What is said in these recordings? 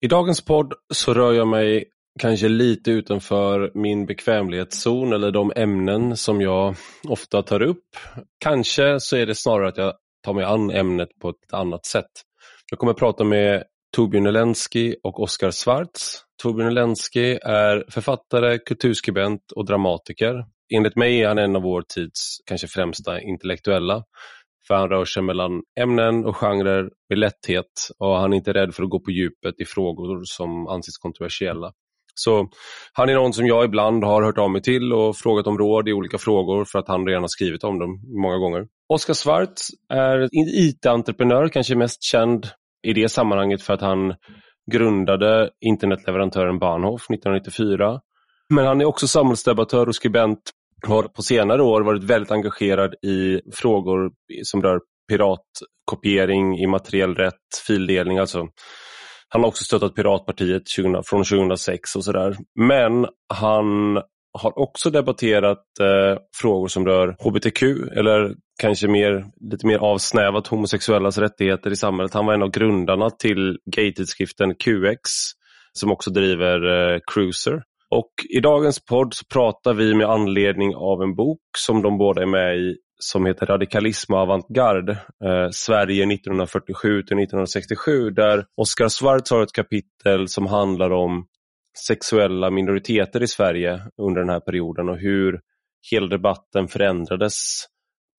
I dagens podd så rör jag mig kanske lite utanför min bekvämlighetszon eller de ämnen som jag ofta tar upp. Kanske så är det snarare att jag tar mig an ämnet på ett annat sätt. Jag kommer att prata med Torbjörn Elensky och Oskar Svarts. Torbjörn Elensky är författare, kulturskribent och dramatiker. Enligt mig är han en av vår tids kanske främsta intellektuella. För han rör sig mellan ämnen och genrer med lätthet och han är inte rädd för att gå på djupet i frågor som anses kontroversiella. Så han är någon som jag ibland har hört av mig till och frågat om råd i olika frågor för att han redan har skrivit om dem många gånger. Oskar Svart är IT-entreprenör, kanske mest känd i det sammanhanget för att han grundade internetleverantören Bahnhof 1994. Men han är också samhällsdebattör och skribent har på senare år varit väldigt engagerad i frågor som rör piratkopiering, immateriell rätt, fildelning. Alltså. Han har också stöttat Piratpartiet 20, från 2006 och sådär. Men han har också debatterat eh, frågor som rör hbtq eller kanske mer, lite mer avsnävat homosexuellas rättigheter i samhället. Han var en av grundarna till gaytidskriften QX som också driver eh, Cruiser. Och I dagens podd så pratar vi med anledning av en bok som de båda är med i som heter Radikalism och avantgarde, eh, Sverige 1947 till 1967 där Oskar Svarts har ett kapitel som handlar om sexuella minoriteter i Sverige under den här perioden och hur hela debatten förändrades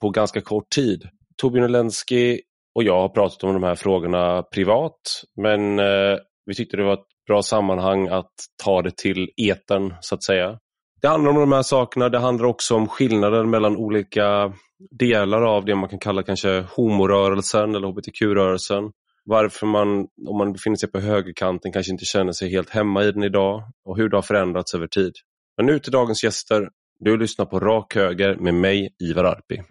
på ganska kort tid. Torbjörn Elensky och jag har pratat om de här frågorna privat men eh, vi tyckte det var ett bra sammanhang att ta det till eten så att säga. Det handlar om de här sakerna. Det handlar också om skillnaden mellan olika delar av det man kan kalla kanske homorörelsen eller hbtq-rörelsen. Varför man, om man befinner sig på högerkanten, kanske inte känner sig helt hemma i den idag och hur det har förändrats över tid. Men nu till dagens gäster. Du lyssnar på Rak Höger med mig, Ivar Arpi.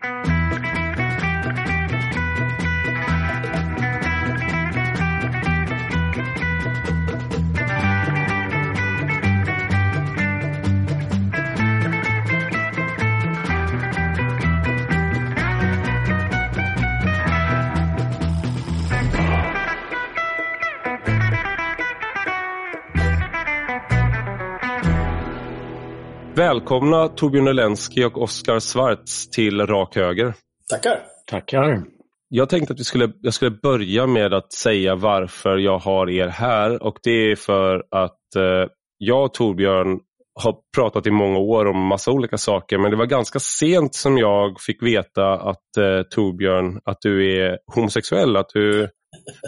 Välkomna Torbjörn Elensky och Oskar Svarts till Rak Höger. Tackar. Tackar. Jag tänkte att vi skulle, jag skulle börja med att säga varför jag har er här och det är för att eh, jag och Torbjörn har pratat i många år om massa olika saker men det var ganska sent som jag fick veta att eh, Torbjörn, att du är homosexuell. Att du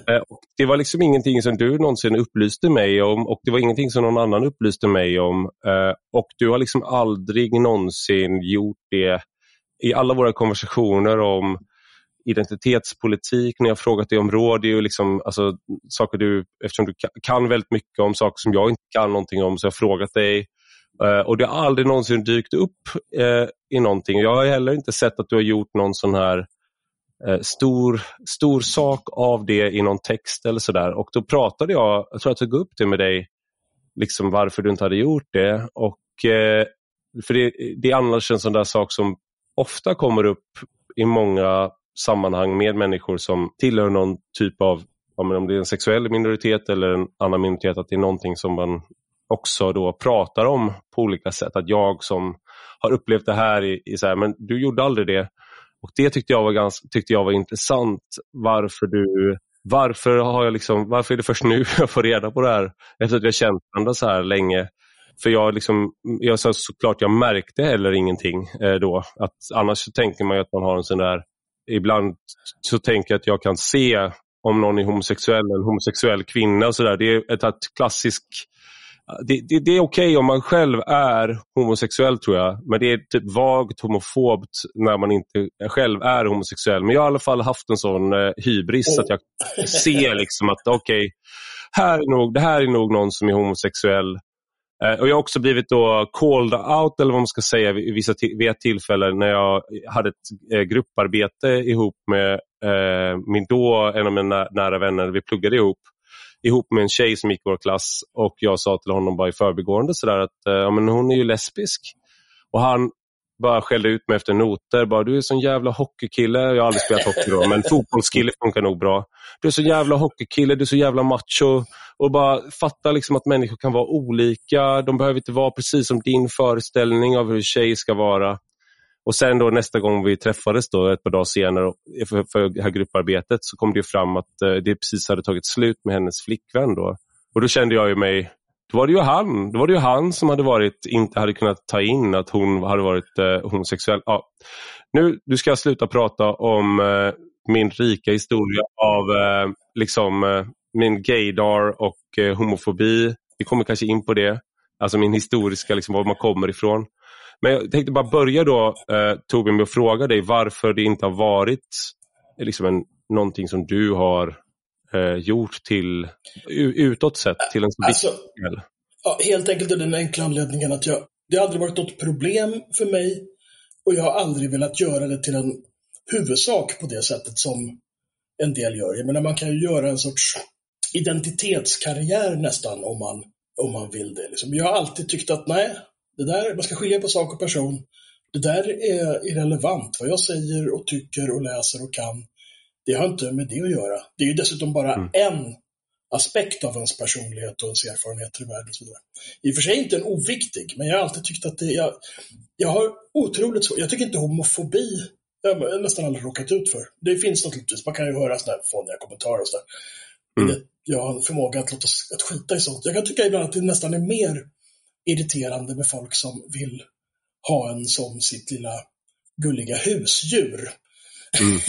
Eh, och det var liksom ingenting som du någonsin upplyste mig om och det var ingenting som någon annan upplyste mig om. Eh, och du har liksom aldrig någonsin gjort det i alla våra konversationer om identitetspolitik, när jag frågat dig om råd, det är ju liksom, alltså, saker du, eftersom du kan väldigt mycket om saker som jag inte kan någonting om, så jag har frågat dig. Eh, och det har aldrig någonsin dykt upp i någonting. Jag har heller inte sett att du har gjort någon sån här Eh, stor, stor sak av det i någon text eller sådär. Och då pratade jag, jag tror jag tog upp det med dig, liksom varför du inte hade gjort det. Och, eh, för det, det är annars en sån där sak som ofta kommer upp i många sammanhang med människor som tillhör någon typ av, om det är en sexuell minoritet eller en annan minoritet, att det är någonting som man också då pratar om på olika sätt. Att jag som har upplevt det här, i, i så här, men du gjorde aldrig det. Och Det tyckte jag var, ganska, tyckte jag var intressant. Varför du varför, har jag liksom, varför är det först nu jag får reda på det här? Efter att jag känt varandra så här länge. För jag, liksom, jag så, såklart, jag märkte heller ingenting eh, då. Att, annars tänker man att man har en sån där... Ibland så tänker jag att jag kan se om någon är homosexuell, eller homosexuell kvinna och sådär. Det är ett, ett klassiskt det, det, det, är okej okay om man själv är homosexuell tror jag. Men det är typ vagt homofobt när man inte själv är homosexuell. Men jag har i alla fall haft en sån eh, hybris att jag ser liksom att okej, okay, här det här är nog någon som är homosexuell. Eh, och Jag har också blivit då called out, eller vad man ska säga, vid, vissa vid ett tillfälle när jag hade ett eh, grupparbete ihop med eh, min då, en av mina nära vänner. Vi pluggade ihop ihop med en tjej som gick i vår klass och jag sa till honom bara i förbigående sådär att eh, ja, men hon är ju lesbisk. Och han bara skällde ut mig efter noter. Bara, du är sån jävla hockeykille. Jag har aldrig spelat hockey då, men fotbollskille funkar nog bra. Du är så jävla hockeykille, du är så jävla macho. Och bara fatta liksom att människor kan vara olika. De behöver inte vara precis som din föreställning av hur en tjej ska vara. Och sen då nästa gång vi träffades då, ett par dagar senare för, för det här grupparbetet så kom det fram att eh, det precis hade tagit slut med hennes flickvän. Då. Och då kände jag ju mig då var det ju han, då var det ju han som hade varit, inte hade kunnat ta in att hon hade varit eh, homosexuell. Ja. Nu du ska jag sluta prata om eh, min rika historia av eh, liksom, eh, min gaydar och eh, homofobi. Vi kommer kanske in på det. Alltså min historiska, liksom, var man kommer ifrån. Men jag tänkte bara börja då, eh, Torbjörn, med att fråga dig varför det inte har varit liksom en, någonting som du har eh, gjort till, utåt sett till en så alltså, viktig ja, Helt enkelt av den enkla anledningen att jag, det har aldrig varit något problem för mig och jag har aldrig velat göra det till en huvudsak på det sättet som en del gör. Jag menar, man kan ju göra en sorts identitetskarriär nästan om man, om man vill det. Liksom. Jag har alltid tyckt att nej, det där, man ska skilja på sak och person. Det där är irrelevant. Vad jag säger och tycker och läser och kan, det har inte med det att göra. Det är ju dessutom bara mm. en aspekt av ens personlighet och ens erfarenheter i världen. Och så vidare. I och för sig inte en oviktig, men jag har alltid tyckt att det, jag, jag har otroligt svårt, jag tycker inte homofobi, jag har nästan aldrig råkat ut för. Det finns naturligtvis, man kan ju höra sådana här fåniga kommentarer och sådär. Mm. Jag har en förmåga att, låta, att skita i sånt. Jag kan tycka ibland att det nästan är mer irriterande med folk som vill ha en som sitt lilla gulliga husdjur. Mm.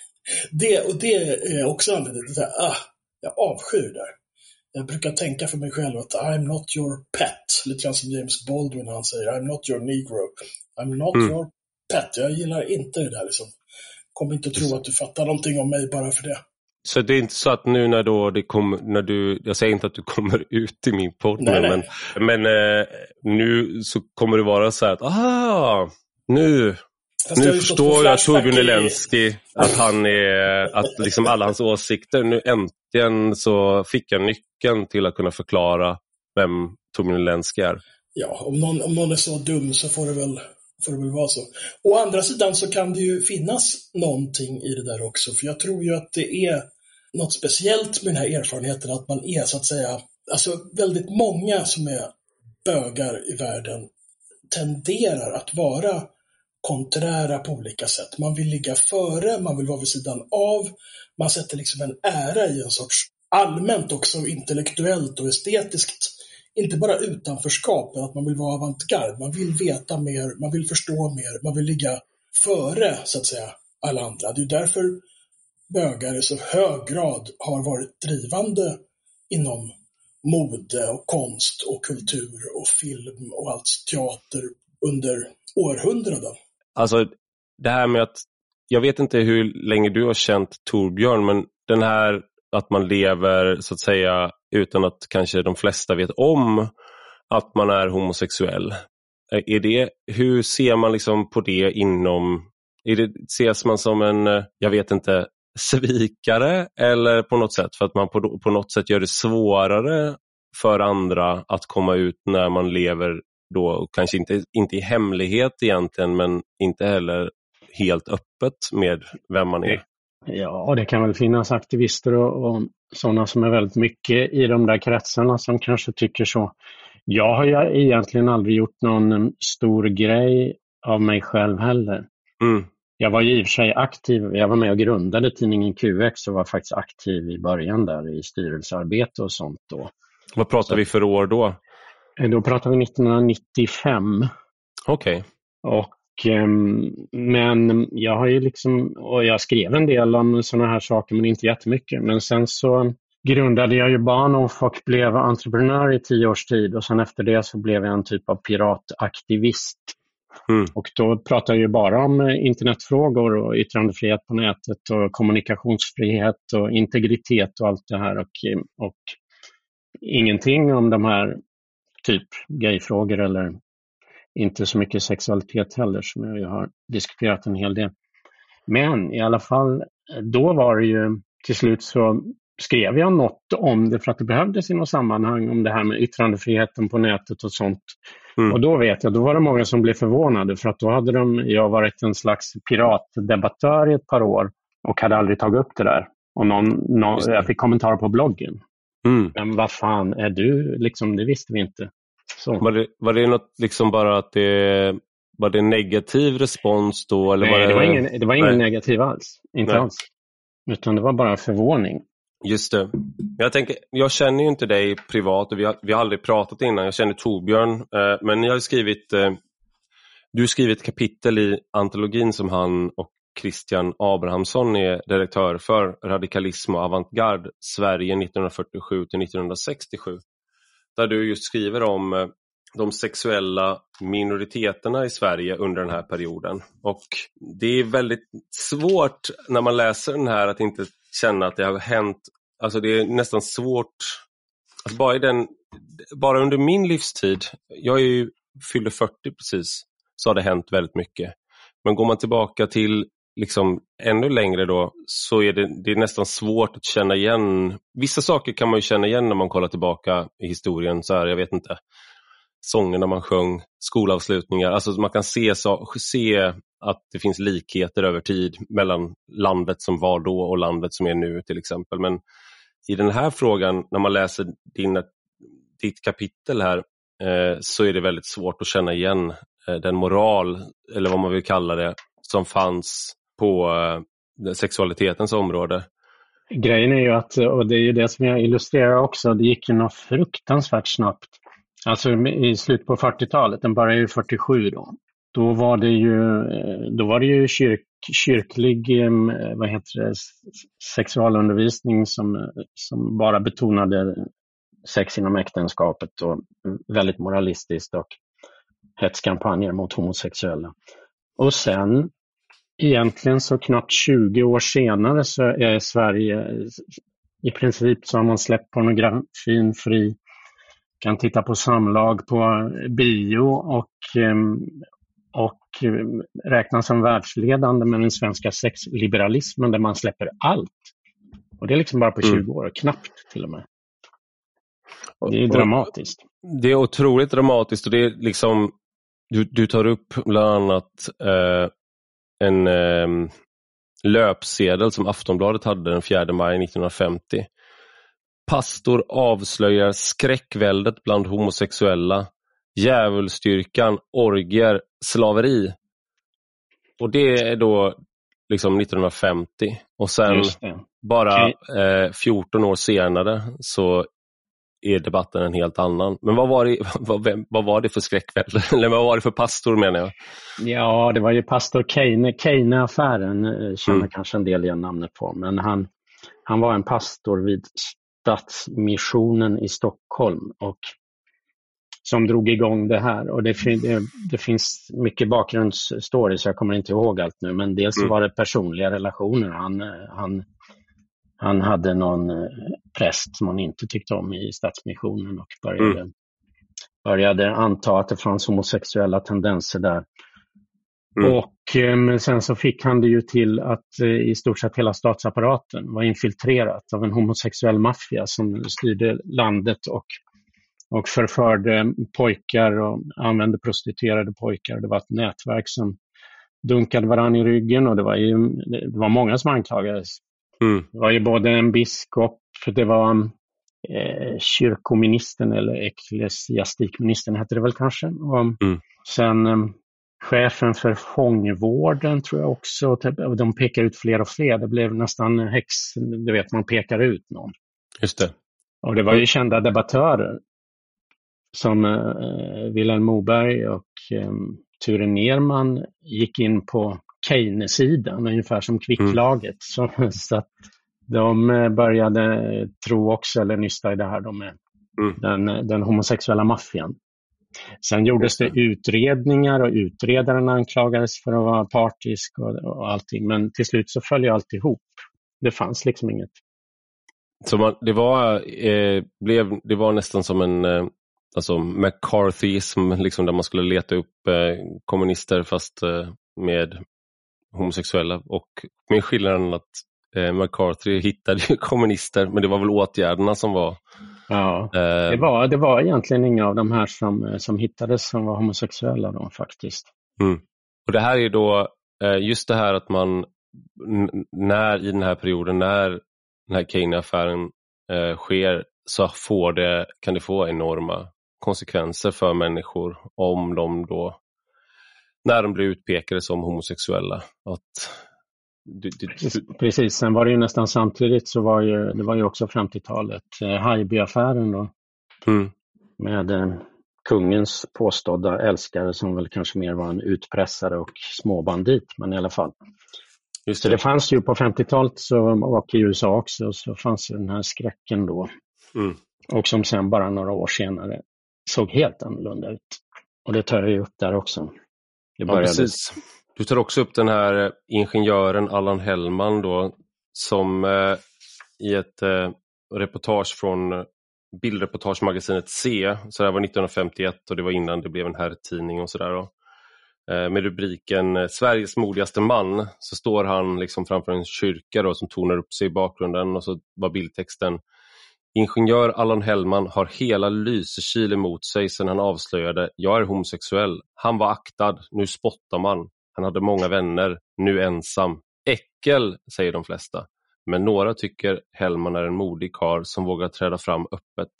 det, och det är också anledningen till att ah, jag avskyr det. Jag brukar tänka för mig själv att I'm not your pet. Lite grann som James Baldwin han säger, I'm not your negro. I'm not mm. your pet. Jag gillar inte det där liksom. Kom inte att tro att du fattar någonting om mig bara för det. Så det är inte så att nu när, då det kom, när du, jag säger inte att du kommer ut i min podd nej, men, men eh, nu så kommer det vara så här att, aha, nu, nu förstår jag Torbjörn Elensky, att han är, att liksom alla hans åsikter, nu äntligen så fick jag nyckeln till att kunna förklara vem Torbjörn Elensky är. Ja, om någon, om någon är så dum så får det väl får det väl vara så. Å andra sidan så kan det ju finnas någonting i det där också, för jag tror ju att det är något speciellt med den här erfarenheten att man är så att säga, alltså väldigt många som är bögar i världen tenderar att vara konträra på olika sätt. Man vill ligga före, man vill vara vid sidan av, man sätter liksom en ära i en sorts allmänt också intellektuellt och estetiskt inte bara utanförskap, att man vill vara avantgarde. Man vill veta mer, man vill förstå mer, man vill ligga före, så att säga, alla andra. Det är därför bögar i så hög grad har varit drivande inom mode och konst och kultur och film och allt teater under århundraden. Alltså, det här med att, jag vet inte hur länge du har känt Torbjörn, men den här att man lever så att säga utan att kanske de flesta vet om att man är homosexuell. Eh, är det, hur ser man liksom på det inom, är det, ses man som en, eh, jag vet inte, svikare eller på något sätt för att man på, på något sätt gör det svårare för andra att komma ut när man lever då, kanske inte, inte i hemlighet egentligen men inte heller helt öppet med vem man är. Ja, det kan väl finnas aktivister och, och sådana som är väldigt mycket i de där kretsarna som kanske tycker så. Jag har ju egentligen aldrig gjort någon stor grej av mig själv heller. Mm. Jag var i och för sig aktiv, jag var med och grundade tidningen QX och var faktiskt aktiv i början där i styrelsearbete och sånt då. Vad pratar så, vi för år då? Då pratar vi 1995. Okej. Okay. Och men jag har ju liksom, och jag skrev en del om sådana här saker men inte jättemycket. Men sen så grundade jag ju Bahnhof och blev entreprenör i tio års tid och sen efter det så blev jag en typ av pirataktivist. Mm. Och då pratar jag ju bara om eh, internetfrågor och yttrandefrihet på nätet och kommunikationsfrihet och integritet och allt det här. Och, och ingenting om de här typ gayfrågor eller inte så mycket sexualitet heller som jag har diskuterat en hel del. Men i alla fall, då var det ju till slut så skrev jag något om det för att det behövdes i något sammanhang om det här med yttrandefriheten på nätet och sånt. Mm. Och då vet jag, då var det många som blev förvånade för att då hade de, jag varit en slags piratdebattör i ett par år och hade aldrig tagit upp det där. Och någon, någon jag fick kommentarer på bloggen. Mm. Men vad fan är du? Liksom, det visste vi inte. Så. Var, det, var det något liksom bara att det var det negativ respons då? Eller Nej, var det... det var ingen, det var ingen negativ alls. Inte Nej. alls. Utan det var bara förvåning. Just det. Jag, tänker, jag känner ju inte dig privat och vi har, vi har aldrig pratat innan. Jag känner Torbjörn, eh, men ni har skrivit, eh, du har skrivit kapitel i antologin som han och Christian Abrahamsson är redaktör för, Radikalism och avantgarde, Sverige 1947 till 1967. Där du just skriver om eh, de sexuella minoriteterna i Sverige under den här perioden. Och Det är väldigt svårt när man läser den här att inte känna att det har hänt, alltså det är nästan svårt, alltså bara, i den, bara under min livstid, jag är ju, fyllde 40 precis, så har det hänt väldigt mycket. Men går man tillbaka till liksom ännu längre då så är det, det är nästan svårt att känna igen. Vissa saker kan man ju känna igen när man kollar tillbaka i historien. så här, Jag vet inte, sångerna man sjöng, skolavslutningar. Alltså man kan se, se att det finns likheter över tid mellan landet som var då och landet som är nu till exempel. Men i den här frågan, när man läser din, ditt kapitel här, eh, så är det väldigt svårt att känna igen eh, den moral, eller vad man vill kalla det, som fanns på eh, sexualitetens område. Grejen är ju att, eh, och det är ju det som jag illustrerar också, det gick ju något fruktansvärt snabbt. Alltså i slutet på 40-talet, den började ju 47 då. Då var det ju, eh, då var det ju kyrk, kyrklig vad heter det, sexualundervisning som, som bara betonade sex inom äktenskapet och väldigt moralistiskt och hetskampanjer mot homosexuella. Och sen egentligen så knappt 20 år senare så är Sverige i princip så har man släppt pornografin fri. Kan titta på samlag på bio och, ehm, och räknas som världsledande med den svenska sexliberalismen där man släpper allt. Och det är liksom bara på 20 mm. år, knappt till och med. Det är dramatiskt. Det är otroligt dramatiskt och det är liksom du, du tar upp bland annat eh, en eh, löpsedel som Aftonbladet hade den 4 maj 1950. Pastor avslöjar skräckväldet bland homosexuella. Djävulsstyrkan, orgier, slaveri. Och det är då liksom 1950 och sen bara eh, 14 år senare så är debatten en helt annan. Men vad var det, vad, vad var det för skräckvälde? Eller vad var det för pastor menar jag? Ja, det var ju pastor Keine. Keine-affären eh, känner mm. kanske en del igen namnet på. Men han, han var en pastor vid Stadsmissionen i Stockholm och som drog igång det här. Och det, det, det finns mycket bakgrundsstory så jag kommer inte ihåg allt nu. Men dels mm. var det personliga relationer. Han, eh, han han hade någon eh, präst som han inte tyckte om i Stadsmissionen och började, mm. började anta att det fanns homosexuella tendenser där. Mm. Och eh, sen så fick han det ju till att eh, i stort sett hela statsapparaten var infiltrerat av en homosexuell maffia som styrde landet och, och förförde pojkar och använde prostituerade pojkar. Det var ett nätverk som dunkade varandra i ryggen och det var, ju, det var många som anklagades Mm. Det var ju både en biskop, det var eh, kyrkoministern eller ecklesiastikministern hette det väl kanske. Och mm. Sen eh, chefen för fångvården tror jag också. De pekar ut fler och fler. Det blev nästan häx, du vet man pekar ut någon. Just det. Och det var ju kända debattörer som eh, Vilhelm Moberg och eh, Ture Nerman gick in på Keynes-sidan, ungefär som kvicklaget. Mm. Så, så att de eh, började tro också, eller nysta i det här, de med mm. den, den homosexuella maffian. Sen gjordes det utredningar och utredaren anklagades för att vara partisk och, och allting. Men till slut så föll ju allt ihop. Det fanns liksom inget. Så man, det, var, eh, blev, det var nästan som en eh, alltså McCarthyism, liksom där man skulle leta upp eh, kommunister fast eh, med homosexuella. Och med skillnaden att eh, McCarthy hittade ju kommunister, men det var väl åtgärderna som var... Ja, Eh, det var, det var egentligen inga av de här som, som hittades som var homosexuella då faktiskt. och det här är då eh, just det här att man när i den här perioden, när den här Kane-affären eh, sker, så får det, kan det få enorma konsekvenser för människor om de då, när de blir utpekade som homosexuella. Att du, du, Precis, precis. Sen var det ju nästan samtidigt så var ju, det var ju också 50-talet, eh, Haijby-affären då mm, med eh, kungens påstådda älskare som väl kanske mer var en utpressare och småbandit, men i alla fall. just Så det. det fanns ju på 50-talet så, och i USA också, så fanns ju den här skräcken då. Mm. Och som sen bara några år senare såg helt annorlunda ut. Och det tar jag ju upp där också. Det Ja, precis. Du tar också upp den här eh, ingenjören Allan Hellman då, som eh, i ett eh, reportage från eh, bildreportagemagasinet C, så det här var 1951 och det var innan det blev en herrtidning och sådär. Eh, med rubriken eh, Sveriges modigaste man så står han liksom framför en kyrka då, som tonar upp sig i bakgrunden och så var bildtexten Ingenjör Allan Hellman har hela Lysekil emot sig sedan han avslöjade jag är homosexuell. Han var aktad, nu spottar man. Han hade många vänner, nu ensam. Äckel, säger de flesta. Men några tycker Hellman är en modig karl som vågar träda fram öppet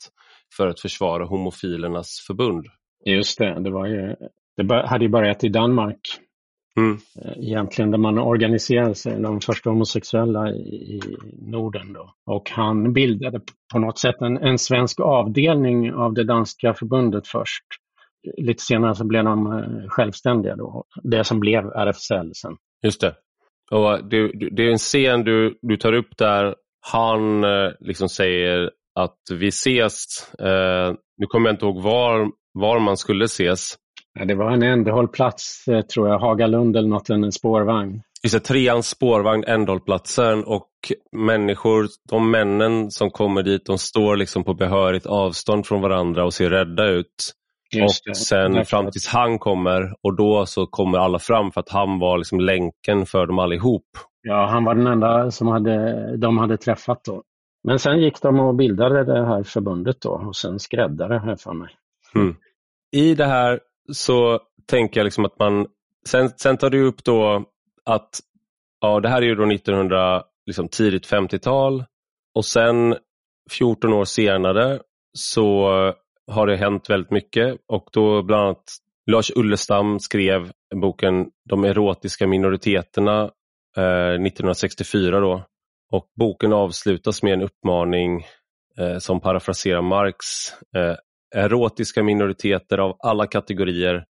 för att försvara homofilernas förbund. Just det, det, var ju, det hade ju börjat i Danmark. Mm. eh, Egentligen där man organiserade sig, de första homosexuella i, Norden. Då. Och han bildade på något sätt en, en svensk avdelning av det danska förbundet först. Lite senare så blev de eh, självständiga då, det som blev RFSL sen. Just det. Och det, det är en scen du, du tar upp där han eh, liksom säger att vi ses, eh, nu kommer jag inte ihåg var, var man skulle ses. Det var en ändhållplats, eh, tror jag, Hagalund eller något, en spårvagn. Just det, treans spårvagn, ändhållplatsen och människor, de männen som kommer dit, de står liksom på behörigt avstånd från varandra och ser rädda ut. Just och det. sen Därför fram tills han kommer och då så kommer alla fram för att han var liksom länken för dem allihop. Ja, han var den enda som hade, de hade träffat då. Men sen gick de och bildade det här förbundet då och sen skräddare här för mig. I det här så tänker jag liksom att man, sen, sen tar du upp då att ja, det här är ju då 1900, liksom tidigt 50-tal och sen 14 år senare så har det hänt väldigt mycket och då bland annat Lars Ullestam skrev boken De erotiska minoriteterna eh, 1964 då. Och boken avslutas med en uppmaning eh, som parafraserar Marx eh, erotiska minoriteter av alla kategorier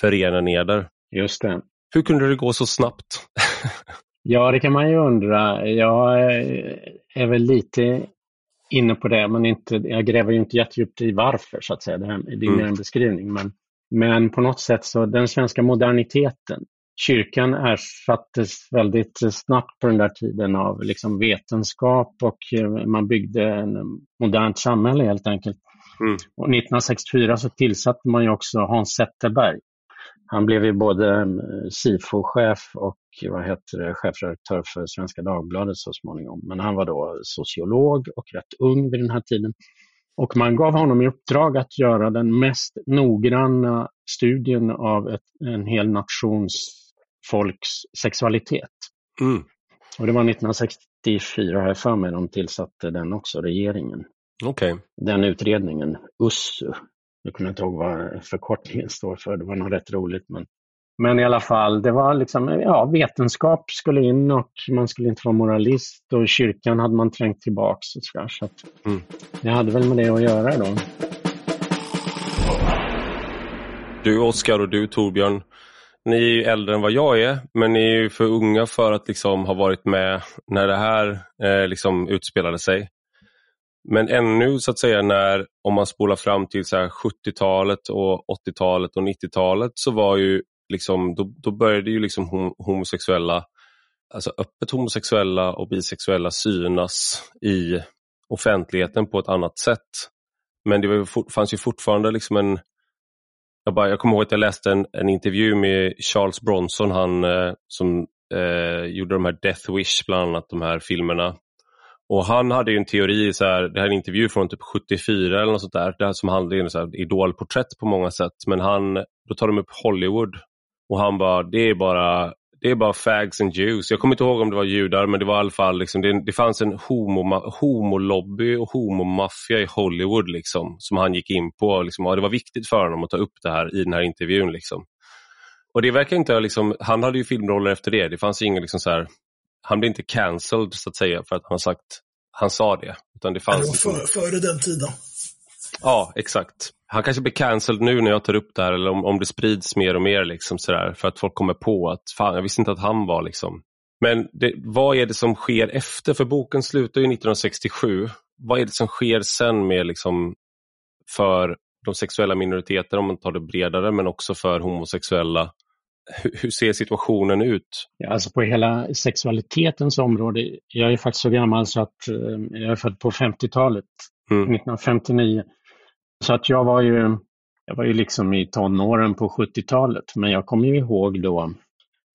förena neder. Just det. Hur kunde det gå så snabbt? Ja, det kan man ju undra. Jag är väl lite inne på det, men inte, jag gräver ju inte jättedjupt i varför, så att säga. Det, här, det är Mm. mer en beskrivning. Men, men på något sätt så, den svenska moderniteten, kyrkan ersattes väldigt snabbt på den där tiden av liksom vetenskap och eh, man byggde en modernt samhälle helt enkelt. Mm. Och 1964 så tillsatte man ju också Hans Zetterberg. Han blev ju både eh, SIFO-chef och vad heter det, chefredaktör för Svenska Dagbladet så småningom. Men han var då sociolog och rätt ung vid den här tiden. Och man gav honom i uppdrag att göra den mest noggranna studien av ett, en hel nations folks sexualitet. Mm. Och det var 1964 har jag för mig de tillsatte den också, regeringen. Okej. Den utredningen, USSU. Jag kommer inte ihåg vad förkortningen står för, det var nog rätt roligt. Men, men i alla fall, det var liksom, ja, vetenskap skulle in och man skulle inte vara moralist och kyrkan hade man trängt tillbaks och sådär. Så att Mm. det hade väl med det att göra då. Du Oskar och du Torbjörn, ni är ju äldre än vad jag är, men ni är ju för unga för att liksom ha varit med när det här eh, liksom utspelade sig. Men ännu så att säga när, om man spolar fram till 70-talet och 80-talet och 90-talet så var ju liksom, då, då började ju liksom homosexuella, alltså öppet homosexuella och bisexuella synas i offentligheten på ett annat sätt. Men det var fanns ju fortfarande liksom en jag, bara, jag kommer ihåg att jag läste en, en intervju med Charles Bronson, han eh, som eh, gjorde de här Death Wish, bland annat de här filmerna. Och han hade ju en teori, så här, det här är en intervju från typ 74 eller något sånt där, det här som handlar om ett idolporträtt på många sätt. Men han, då tar de upp Hollywood och han bara, det är bara det är bara fags and Jews. Jag kommer inte ihåg om det var judar, men det var i alla fall, liksom, det, det fanns en homo, homolobby och homomaffia i Hollywood liksom, som han gick in på. Liksom, och det var viktigt för honom att ta upp det här i den här intervjun. Liksom. Och det verkar inte liksom, han hade ju filmroller efter det. Det fanns ingen liksom så här, han blev inte cancelled så att säga för att han sagt, han sa det. Utan det, fanns det var liksom- före den tiden. Ja, exakt. Han kanske blir cancelled nu när jag tar upp det här eller om, om det sprids mer och mer liksom sådär, för att folk kommer på att fan, jag visste inte att han var liksom. Men det, vad är det som sker efter? För boken slutar ju 1967. Vad är det som sker sen med liksom för de sexuella minoriteterna om man tar det bredare men också för homosexuella? Hur, ser situationen ut? Ja, alltså på hela sexualitetens område. Jag är faktiskt så gammal så att eh, jag är född på 50-talet, mm. 1959. Så att jag var ju, jag var ju liksom i tonåren på 70-talet, men jag kommer ju ihåg då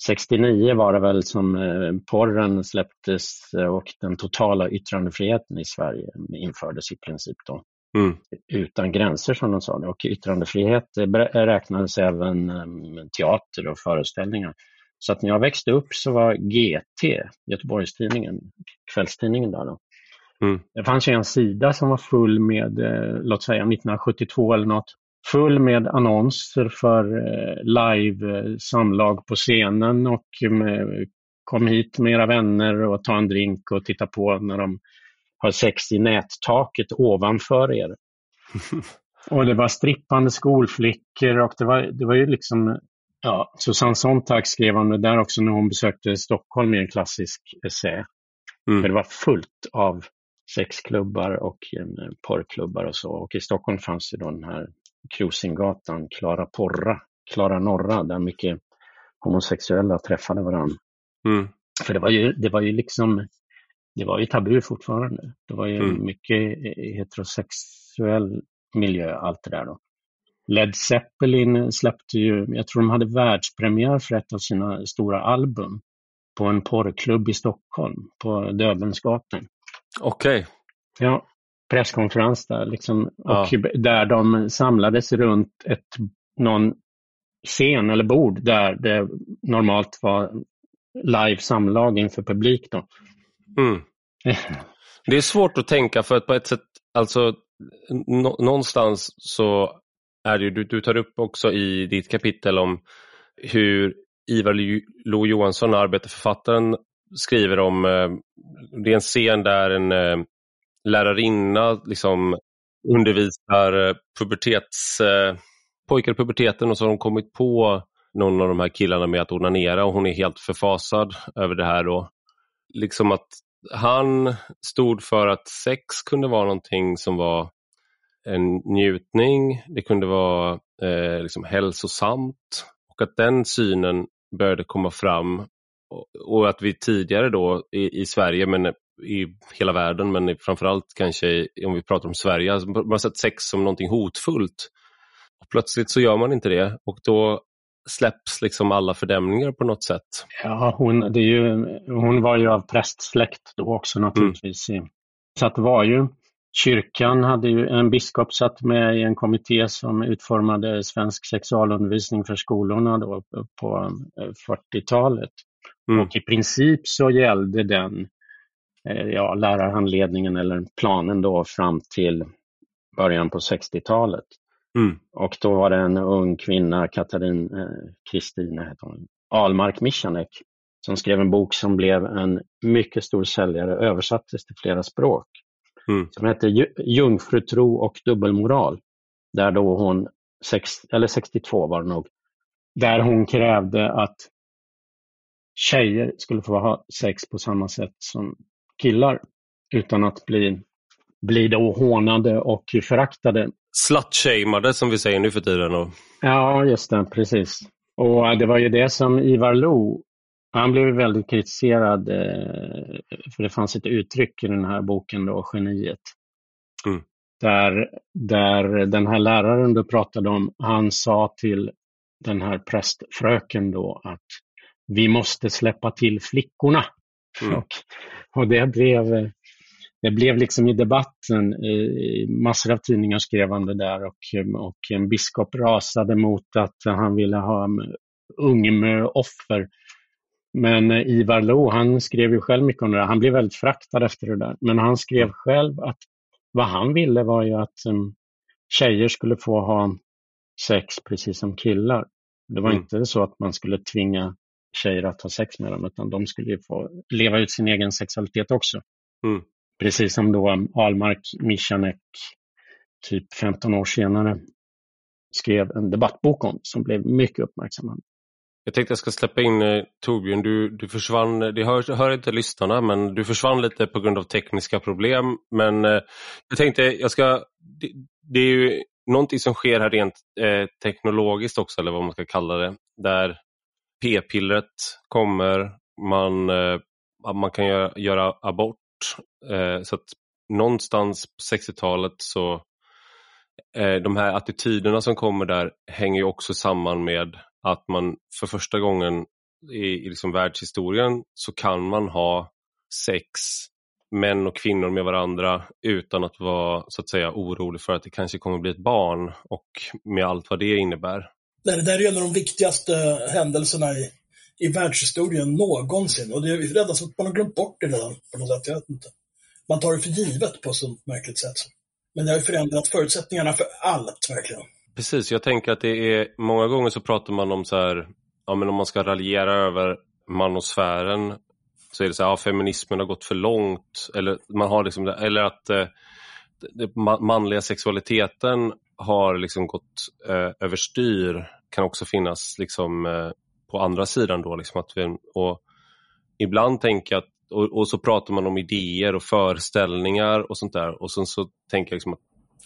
69 var det väl som eh, porren släpptes och den totala yttrandefriheten i Sverige infördes i princip då. Mm. Utan gränser som de sa det. Och yttrandefrihet räknades även um, teater och föreställningar. Så att när jag växte upp så var GT, Göteborgstidningen, kvällstidningen där då, Mm. Det fanns ju en sida som var full med, eh, låt säga 1972 eller något, full med annonser för eh, live eh, samlag på scenen och med, kom hit med era vänner och ta en drink och titta på när de har sex i nättaket ovanför er. och det var strippande skolflickor och det var, det var ju liksom Ja, Susanne Sontag skrev om det där också när hon besökte Stockholm i en klassisk essä. Mm. För det var fullt av sexklubbar och eh, porrklubbar och så. Och i Stockholm fanns det då den här Cruisinggatan, Klara Porra, Klara Norra, där mycket homosexuella träffade varandra. Mm. För det var, ju, det var ju liksom, det var ju tabu fortfarande. Det var ju mm. mycket heterosexuell miljö, allt det där då. Led Zeppelin släppte ju, jag tror de hade världspremiär för ett av sina stora album på en porrklubb i Stockholm, på Döbelnsgatan. Okej. Okay. Ja, presskonferens där liksom. Och ja. där de samlades runt ett, någon scen eller bord där det normalt var live samlag inför publik. Då. Mm. det är svårt att tänka för att på ett sätt, alltså någonstans så är det ju, du, du tar upp också i ditt kapitel om hur Ivar Lo Johansson, arbetarförfattaren, skriver om, eh, det är en scen där en eh, lärarinna liksom undervisar eh, pubertets, eh, pojkar i puberteten och så har de kommit på någon av de här killarna med att onanera och hon är helt förfasad över det här. Då. Liksom att han stod för att sex kunde vara någonting som var en njutning, det kunde vara eh, liksom hälsosamt. Och att den synen började komma fram. Och att vi tidigare då i, i, Sverige, men i hela världen, men framförallt kanske om vi pratar om Sverige, alltså man har sett sex som någonting hotfullt. Och plötsligt så gör man inte det. Och då släpps liksom alla fördämningar på något sätt. Ja, hon, det är ju, hon var ju av prästsläkt då också naturligtvis. Mm. Så att det var ju, kyrkan hade ju, en biskop satt med i en kommitté som utformade svensk sexualundervisning för skolorna då på 40-talet. Mm. Och i princip så gällde den eh, ja, lärarhandledningen eller planen då fram till början på 60-talet. Mm. Och då var det en ung kvinna, Katarin eh, Kristina Almark Michanek, som skrev en bok som blev en mycket stor säljare, översattes till flera språk. Mm. Som hette Jungfrutro och dubbelmoral. Där då hon, sex, eller 62 var det nog, där hon krävde att tjejer skulle få ha sex på samma sätt som killar utan att bli, bli då hånade och föraktade. Slutshameade som vi säger nu för tiden. Och... Ja, just det, precis. Och det var ju det som Ivar Lo, han blev väldigt kritiserad eh, för det fanns ett uttryck i den här boken då, Geniet. Mm. Där, där den här läraren du pratade om, han sa till den här prästfröken då att vi måste släppa till flickorna. Mm. Och, och det blev det blev liksom i debatten, massor av tidningar skrev om det där och, och en biskop rasade mot att han ville ha ungmö-offer. Men Ivar Lo, han skrev ju själv mycket om det där. Han blev väldigt fraktad efter det där. Men han skrev själv att vad han ville var ju att um, tjejer skulle få ha sex precis som killar. Det var mm. inte så att man skulle tvinga tjejer att ha sex med dem, utan de skulle få leva ut sin egen sexualitet också. Mm. Precis som då Almark Michanek, typ 15 år senare, skrev en debattbok om som blev mycket uppmärksammad. Jag tänkte jag ska släppa in eh, Torbjörn, du, du försvann, det hör, hör, inte lyssnarna, men du försvann lite på grund av tekniska problem. Men eh, jag tänkte, jag ska, det, det, är ju någonting som sker här rent eh, teknologiskt också, eller vad man ska kalla det, där p-pillret kommer, man, eh, man kan göra, göra abort. Eh, så att någonstans på 60-talet så eh, de här attityderna som kommer där hänger ju också samman med att man för första gången i, i liksom världshistorien så kan man ha sex män och kvinnor med varandra utan att vara så att säga orolig för att det kanske kommer bli ett barn och med allt vad det innebär. Det där är ju en av de viktigaste händelserna i, i världshistorien någonsin och det är redan så att man har glömt bort det redan på något sätt. Jag vet inte. Man tar det för givet på ett sånt märkligt sätt. Men det har ju förändrat förutsättningarna för allt verkligen. Precis, jag tänker att det är många gånger så pratar man om så här, ja men om man ska raljera över manosfären så är det så här, ja, feminismen har gått för långt eller man har liksom, eller att eh, manliga sexualiteten har liksom gått eh, överstyr kan också finnas liksom eh, på andra sidan då liksom att vi, och ibland tänker jag att och, och, så pratar man om idéer och föreställningar och sånt där och sen så tänker jag liksom att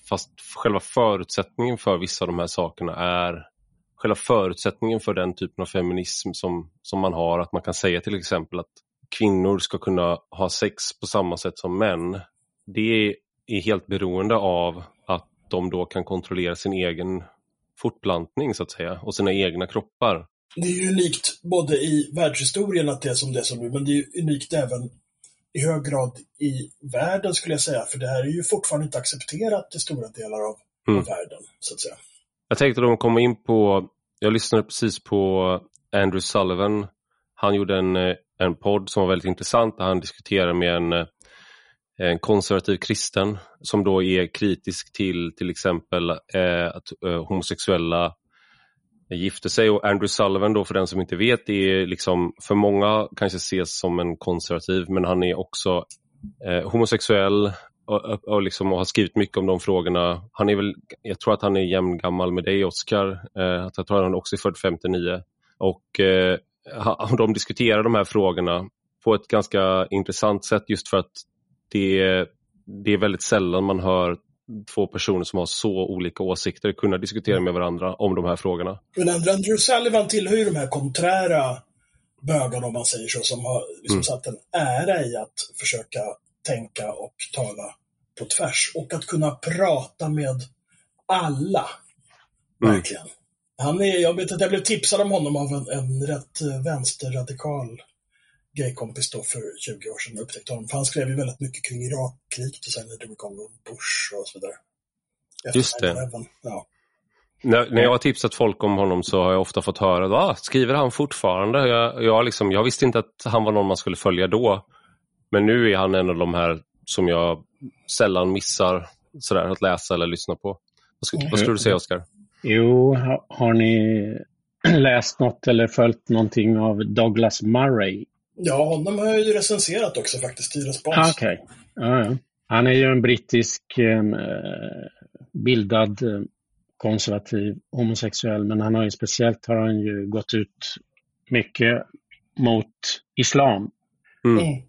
Fast själva förutsättningen för vissa av de här sakerna är själva förutsättningen för den typen av feminism som, som man har. Att man kan säga till exempel att kvinnor ska kunna ha sex på samma sätt som män. Det är helt beroende av att de då kan kontrollera sin egen fortplantning så att säga och sina egna kroppar. Det är ju unikt både i världshistorien att det är som det är som nu, men det är unikt även i hög grad i världen skulle jag säga, för det här är ju fortfarande inte accepterat i stora delar av, mm. av världen, så att säga. Jag tänkte de komma in på, jag lyssnade precis på Andrew Sullivan. Han gjorde en, eh, en podd som var väldigt intressant där han diskuterade med en, eh, en konservativ kristen som då är kritisk till till exempel eh, att eh, homosexuella gifte sig och Andrew Sullivan då för den som inte vet är liksom för många kanske ses som en konservativ men han är också eh, homosexuell och, och, liksom, och, har skrivit mycket om de frågorna. Han är väl, jag tror att han är jämngammal med dig Oscar, eh, jag tror att han också är född 59 och eh, de diskuterar de här frågorna på ett ganska intressant sätt just för att det, det är väldigt sällan man hör två personer som har så olika åsikter kunna diskutera med varandra om de här frågorna. Men Andrew Sullivan tillhör ju de här konträra bögarna, om man säger så, som har liksom mm. satt en ära i att försöka tänka och tala på tvärs och att kunna prata med alla. Mm. Verkligen. Han är, jag vet att jag blev tipsad om honom av en, en rätt vänsterradikal gaykompis då för 20 år sedan och upptäckte honom. För han skrev ju väldigt mycket kring Irakkriget och sen när det drog igång Bush och så vidare. Efter Just det. Ja. När, när jag har tipsat folk om honom så har jag ofta fått höra, ah, skriver han fortfarande? Jag, jag, liksom, jag visste inte att han var någon man skulle följa då. Men nu är han en av de här som jag sällan missar sådär, att läsa eller lyssna på. Vad, skulle, mm. vad skulle du säga Oskar? Jo, har ni läst något eller följt någonting av Douglas Murray? Ja, honom har jag ju recenserat också faktiskt i respons. Ah, okej. Okay. Ja, ja. Han är ju en brittisk eh, bildad eh, konservativ homosexuell, men han har ju speciellt har han ju gått ut mycket mot islam. Mm. mm.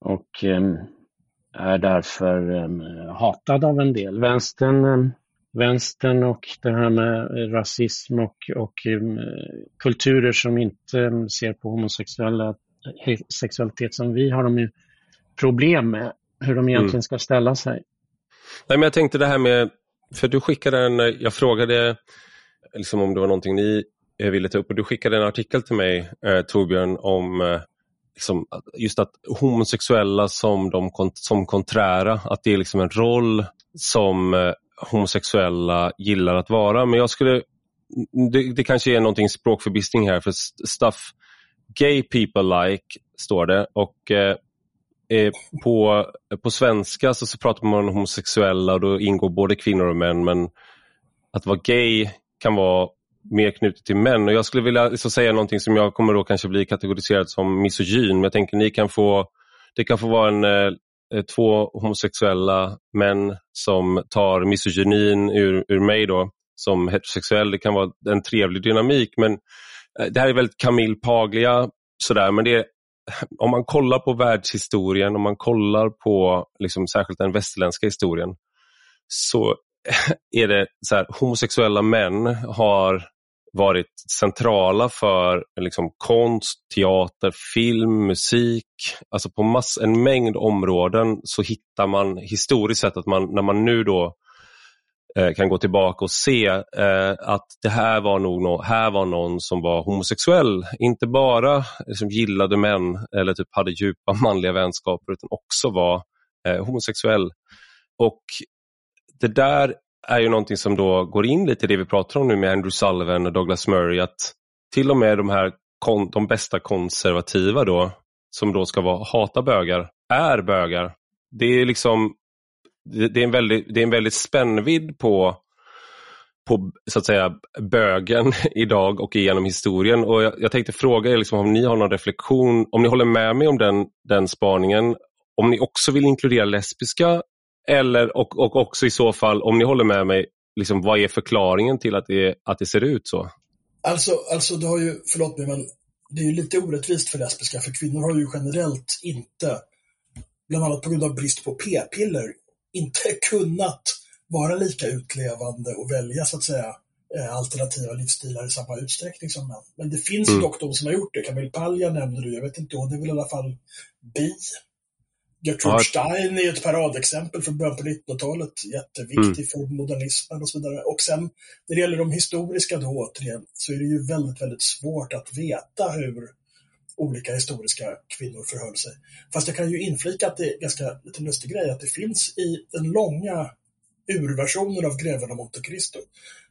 Och eh, är därför eh, hatad av en del. Vänstern, eh, vänstern och det här med rasism och, och eh, kulturer som inte ser på homosexuella sexualitet som vi har de ju problem med hur de egentligen mm. ska ställa sig. Nej, men jag tänkte det här med, för du skickade en, jag frågade liksom om det var någonting ni jag ville ta upp. Och du skickade en artikel till mig, eh, Torbjörn, om eh, liksom, just att homosexuella som, de, som konträra, att det är liksom en roll som eh, homosexuella gillar att vara. Men jag skulle, det, det kanske är någonting språkförbistring här, för stuff gay people like, står det. Och eh, på, på svenska så, så pratar man om homosexuella och då ingår både kvinnor och män. Men att vara gay kan vara mer knutet till män. Och Jag skulle vilja så säga någonting som jag kommer då kanske bli kategoriserad som misogyn. Men jag tänker ni kan få, det kan få vara en, eh, två homosexuella män som tar misogynin ur, ur mig då som heterosexuell. Det kan vara en trevlig dynamik men Eh, det här är väldigt Camille Paglia sådär men det är, om man kollar på världshistorien, om man kollar på liksom, särskilt den västerländska historien så är det så här, homosexuella män har varit centrala för liksom, konst, teater, film, musik. Alltså på mass, en mängd områden så hittar man historiskt sett att man, när man nu då eh, Eh, kan gå tillbaka och se eh, att det här var nog no här var någon som var homosexuell. Inte bara liksom, gillade män eller typ hade djupa manliga vänskaper utan också var eh, homosexuell. Och det där är ju någonting som då går in lite i det vi pratar om nu med Andrew Sullivan och Douglas Murray. Att till och med de här de bästa konservativa då, som då ska vara hata bögar, är bögar. Det är liksom det är en väldigt, det är en väldigt spännvidd på, på så att säga, bögen idag och genom historien. Och jag, jag tänkte fråga er liksom, om ni har någon reflektion, om ni håller med mig om den, den spaningen, om ni också vill inkludera lesbiska eller, och, och också i så fall, om ni håller med mig, liksom, vad är förklaringen till att det, att det ser ut så? Alltså, alltså det har ju, förlåt mig, men det är ju lite orättvist för lesbiska, för kvinnor har ju generellt inte, bland annat på grund av brist på p-piller, inte kunnat vara lika utlevande och välja så att säga eh, alternativa livsstilar i samma utsträckning som män. Men det finns mm. dock de som har gjort det. Camille Palja nämnde du, jag vet inte, hon är väl i alla fall bi Gertrude ja. Stein är ett paradexempel från början på 1900-talet, jätteviktig mm. för modernismen och så vidare. Och sen när det gäller de historiska då återigen, så är det ju väldigt, väldigt svårt att veta hur olika historiska kvinnor förhöll sig. Fast jag kan ju inflika att det är ganska lite lustig grej att det finns i den långa urversionen av Greven av Monte Cristo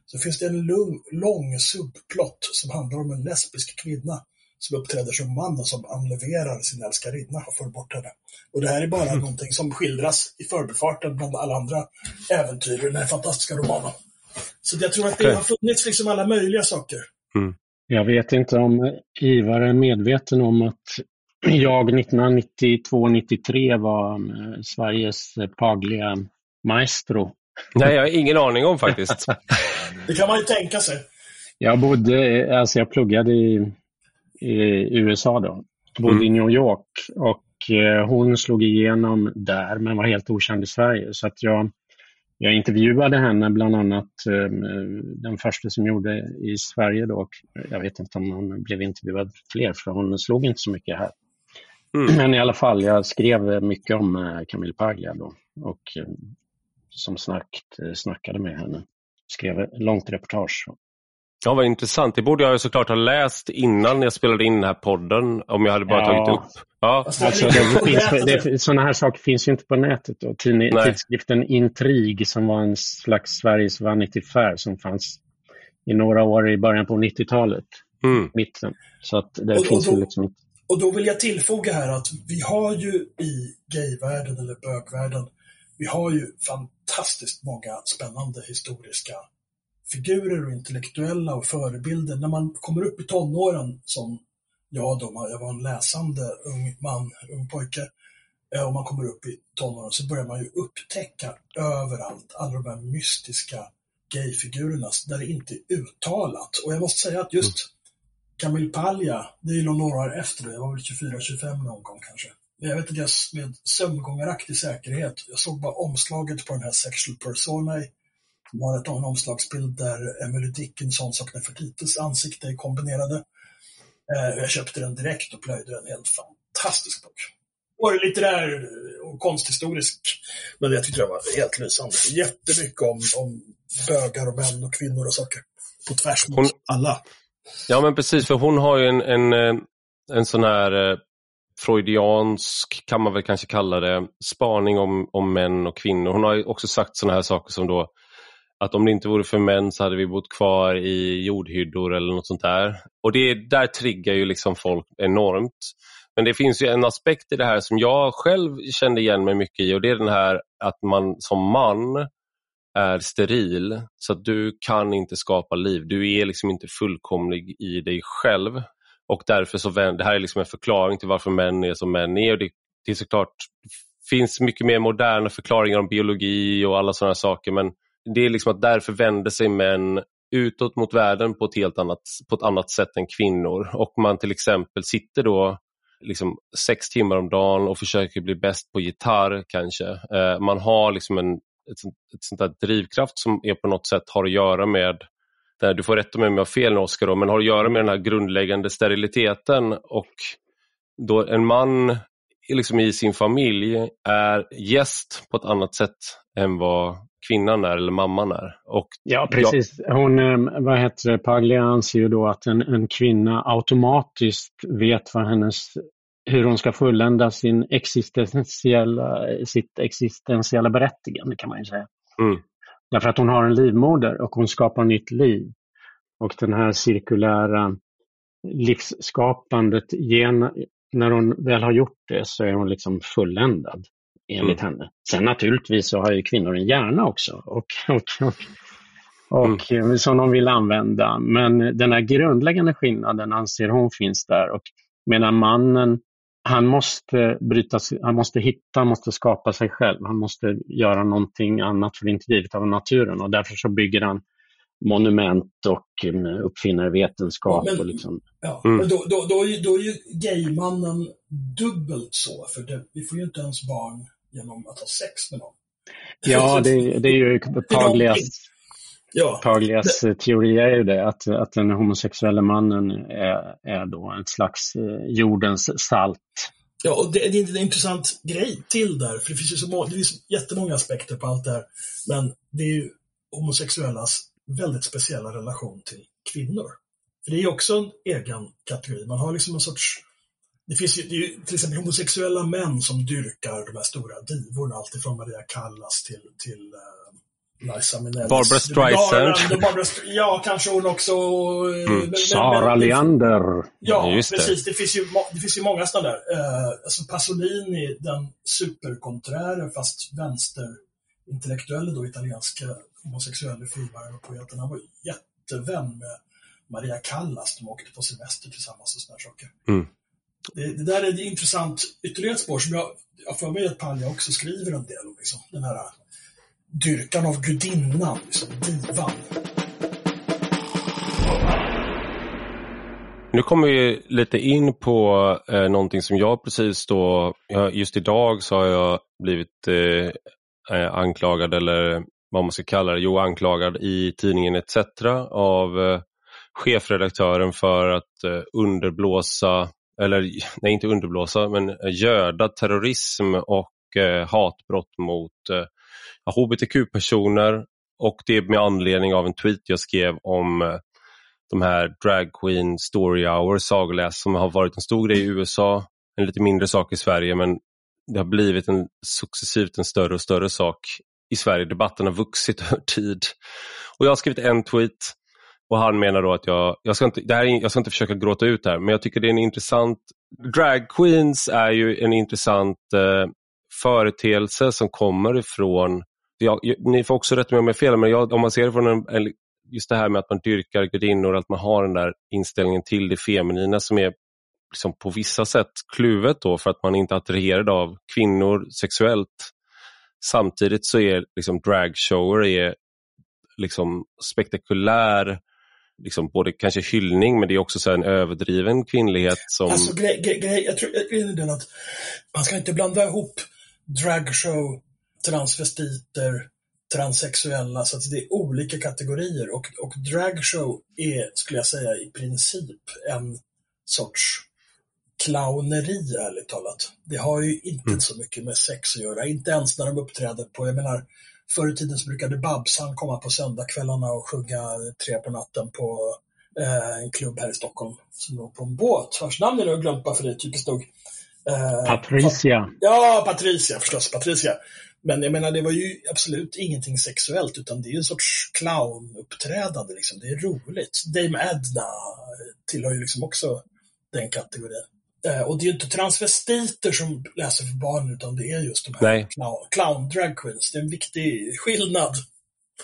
så finns det en lång, lång subplott som handlar om en lesbisk kvinna som uppträder som man och som anleverar sin älskarinna och får bort henne. Och det här är bara mm. någonting som skildras i förbifarten bland alla andra äventyr i den här fantastiska romanen. Så jag tror att det har funnits liksom alla möjliga saker. Mm. Jag vet inte om Ivar är medveten om att jag 1992-93 var eh, Sveriges Pagliga maestro. Nej, jag har ingen aning om faktiskt. det kan man ju tänka sig. Jag bodde, alltså jag pluggade i i USA då. Bodde mm. i New York och eh, hon slog igenom där men var helt okänd i Sverige. Så att jag, jag intervjuade henne bland annat eh, den första som gjorde i Sverige då. Jag vet inte om hon blev intervjuad fler för hon slog inte så mycket här. Mm. Men i alla fall, jag skrev mycket om eh, Camille Paglia då och som snackt, snackade med henne. Skrev ett långt reportage. Ja, vad intressant. Det borde jag såklart ha läst innan jag spelade in den här podden, om jag hade bara ja. tagit upp. Ja. Alltså, det finns, det, sådana här saker finns ju inte på nätet. Då. Tidning, tidskriften Intrig som var en slags Sveriges Vanity Fair som fanns i några år i början på 90-talet. Mm. Mitten. Så att det och, finns och då, liksom... och då vill jag tillfoga här att vi har ju i gayvärlden eller bögvärlden, vi har ju fantastiskt många spännande historiska figurer och intellektuella och förebilder. När man kommer upp i tonåren, som jag då, jag var en läsande ung man, ung pojke, eh, och man kommer upp i tonåren så börjar man ju upptäcka överallt alla de här mystiska gayfigurerna där det inte är uttalat. Och jag måste säga att just Camille Paglia, det är ju några år efter det, jag var väl 24-25 någon gång kanske. Men jag vet att jag med sömngångaraktig säkerhet, jag såg bara omslaget på den här Sexual Personae var ett en omslagsbild där Emily Dickinsons och Nefertitis ansikte är kombinerade. Eh, jag köpte den direkt och plöjde den. Helt fantastisk bok. Och litterär och konsthistorisk. Men jag tyckte det var helt lysande. Jättemycket om, om bögar och män och kvinnor och saker. På tvärs mot hon, alla. Ja men precis, för hon har ju en, en, eh, en sån här eh, freudiansk, kan man väl kanske kalla det, spaning om, om män och kvinnor. Hon har också sagt såna här saker som då att om det inte vore för män så hade vi bott kvar i jordhyddor eller något sånt där. Och det där triggar ju liksom folk enormt. Men det finns ju en aspekt i det här som jag själv kände igen mig mycket i och det är den här att man som man är steril så att du kan inte skapa liv. Du är liksom inte fullkomlig i dig själv och därför så det här är liksom en förklaring till varför män är som män är. Och det, det är såklart finns mycket mer moderna förklaringar om biologi och alla sådana saker men det är liksom att därför vänder sig män utåt mot världen på ett helt annat, på ett annat sätt än kvinnor. Och man till exempel sitter då liksom sex timmar om dagen och försöker bli bäst på gitarr kanske. Eh, man har liksom en, ett, ett sånt där drivkraft som är på något sätt har att göra med, där, du får rätta mig om jag har fel Oskar, men har att göra med den här grundläggande steriliteten och då en man liksom i sin familj är gäst på ett annat sätt än vad kvinnan är eller mamman är. Och ja, precis. Hon, eh, vad heter det, Paglia anser ju då att en, en kvinna automatiskt vet vad hennes, hur hon ska fullända sin existentiella, sitt existentiella berättigande kan man ju säga. Mm. Därför att hon har en livmoder och hon skapar nytt liv. Och den här cirkulära livsskapandet, gen, när hon väl har gjort det så är hon liksom fulländad enligt mm. henne. Sen naturligtvis så har ju kvinnor en hjärna också och, och, och, och mm. som de vill använda. Men den här grundläggande skillnaden anser hon finns där och medan mannen han måste bryta, han måste hitta, han måste skapa sig själv. Han måste göra någonting annat för det är inte givet av naturen och därför så bygger han monument och mm, uppfinner vetenskap. Ja, men, och liksom. ja, mm. men då, då, då, är ju, då är ju gaymannen dubbelt så, för det, vi får ju inte ens barn genom att ha sex med någon. Ja, det, det är ju Paglias, ja. Paglias det, teori är ju det, att, att den homosexuella mannen är, är då ett slags eh, jordens salt. Ja, och det, det är en intressant grej till där, för det finns ju så må, det finns jättemånga aspekter på allt det här. Men det är ju homosexuellas väldigt speciella relation till kvinnor. För det är också en egen kategori. Man har liksom en sorts det finns ju, det ju till exempel homosexuella män som dyrkar de här stora divorna, alltifrån Maria Callas till, till uh, Liza Minnelli. Barbara Streisand. Barbara, ja, kanske hon också. Eh, mm. Men, Sara men, Leander. Ja, Just precis. Det. det. finns ju, det finns ju många sådana där. Uh, alltså Pasolini, den superkonträren fast vänsterintellektuelle då, italienska homosexuella filmaren och poeten. Han var jättevän med Maria Callas. De åkte på semester tillsammans och sådana saker. Mm. Det, det, där är ett intressant ytterligare ett spår som jag, jag får mig att Palja också skriver en del om. Liksom, den här eh, dyrkan av gudinnan, liksom, divan. Nu kommer vi lite in på eh, någonting som jag precis då, just idag så har jag blivit eh, eh, anklagad eller vad man ska kalla det, jo anklagad i tidningen ETC av eh, chefredaktören för att eh, underblåsa eller nej inte underblåsa, men eh, göda terrorism och eh, hatbrott mot eh, hbtq-personer och det med anledning av en tweet jag skrev om eh, de här drag queen story Hours sagoläs som har varit en stor grej i USA, en lite mindre sak i Sverige men det har blivit en successivt en större och större sak i Sverige. Debatten har vuxit över tid. Och Jag har skrivit en tweet och han menar då att jag, jag ska inte, det här jag ska inte försöka gråta ut här, men jag tycker det är en intressant, drag queens är ju en intressant eh, företeelse som kommer ifrån, jag, ni får också rätta mig om jag är fel, men jag, om man ser det från en, just det här med att man dyrkar gudinnor, att man har den där inställningen till det feminina som är liksom på vissa sätt kluvet då för att man inte är attraherad av kvinnor sexuellt. Samtidigt så är liksom dragshower är liksom spektakulär liksom både kanske hyllning men det är också så en överdriven kvinnlighet som... Alltså grej, grej, jag tror grejen är den att man ska inte blanda ihop dragshow, transvestiter, transsexuella, så att det är olika kategorier och, och dragshow är, skulle jag säga, i princip en sorts clowneri, ärligt talat. Det har ju inte mm. så mycket med sex att göra, inte ens när de uppträder på, jag menar, Förr i tiden så brukade Babsan komma på söndagskvällarna och sjunga tre på natten på eh, en klubb här i Stockholm som låg på en båt, vars namn jag nu har glömt bara för det är typiskt nog. Eh, Patricia. Ja, Patricia förstås, Patricia. Men jag menar, det var ju absolut ingenting sexuellt, utan det är en sorts clownuppträdande. Liksom. Det är roligt. Dame Edna tillhör ju liksom också den kategorin. Eh, och det är ju inte transvestiter som läser för barn, utan det är just de här Nej. clown, clown queens. Det är en viktig skillnad.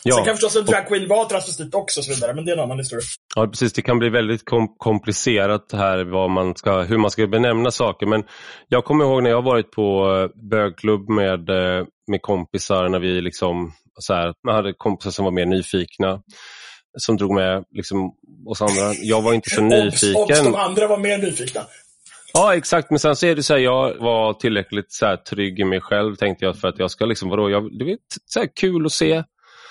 Ja. Sen kan förstås en drag queen vara transvestit också, och så vidare, men det är en annan historia. Ja, precis. Det kan bli väldigt kom komplicerat här vad man ska, hur man ska benämna saker. Men jag kommer ihåg när jag varit på eh, bögklubb med, eh, med kompisar när vi liksom, så här, man hade kompisar som var mer nyfikna som drog med liksom, oss andra. Jag var inte så nyfiken. Obs, de andra var mer nyfikna. Ja, exakt. Men sen så är det så här, jag var tillräckligt så här, trygg i mig själv tänkte jag för att jag ska liksom, vadå, jag, det är så här, kul att se.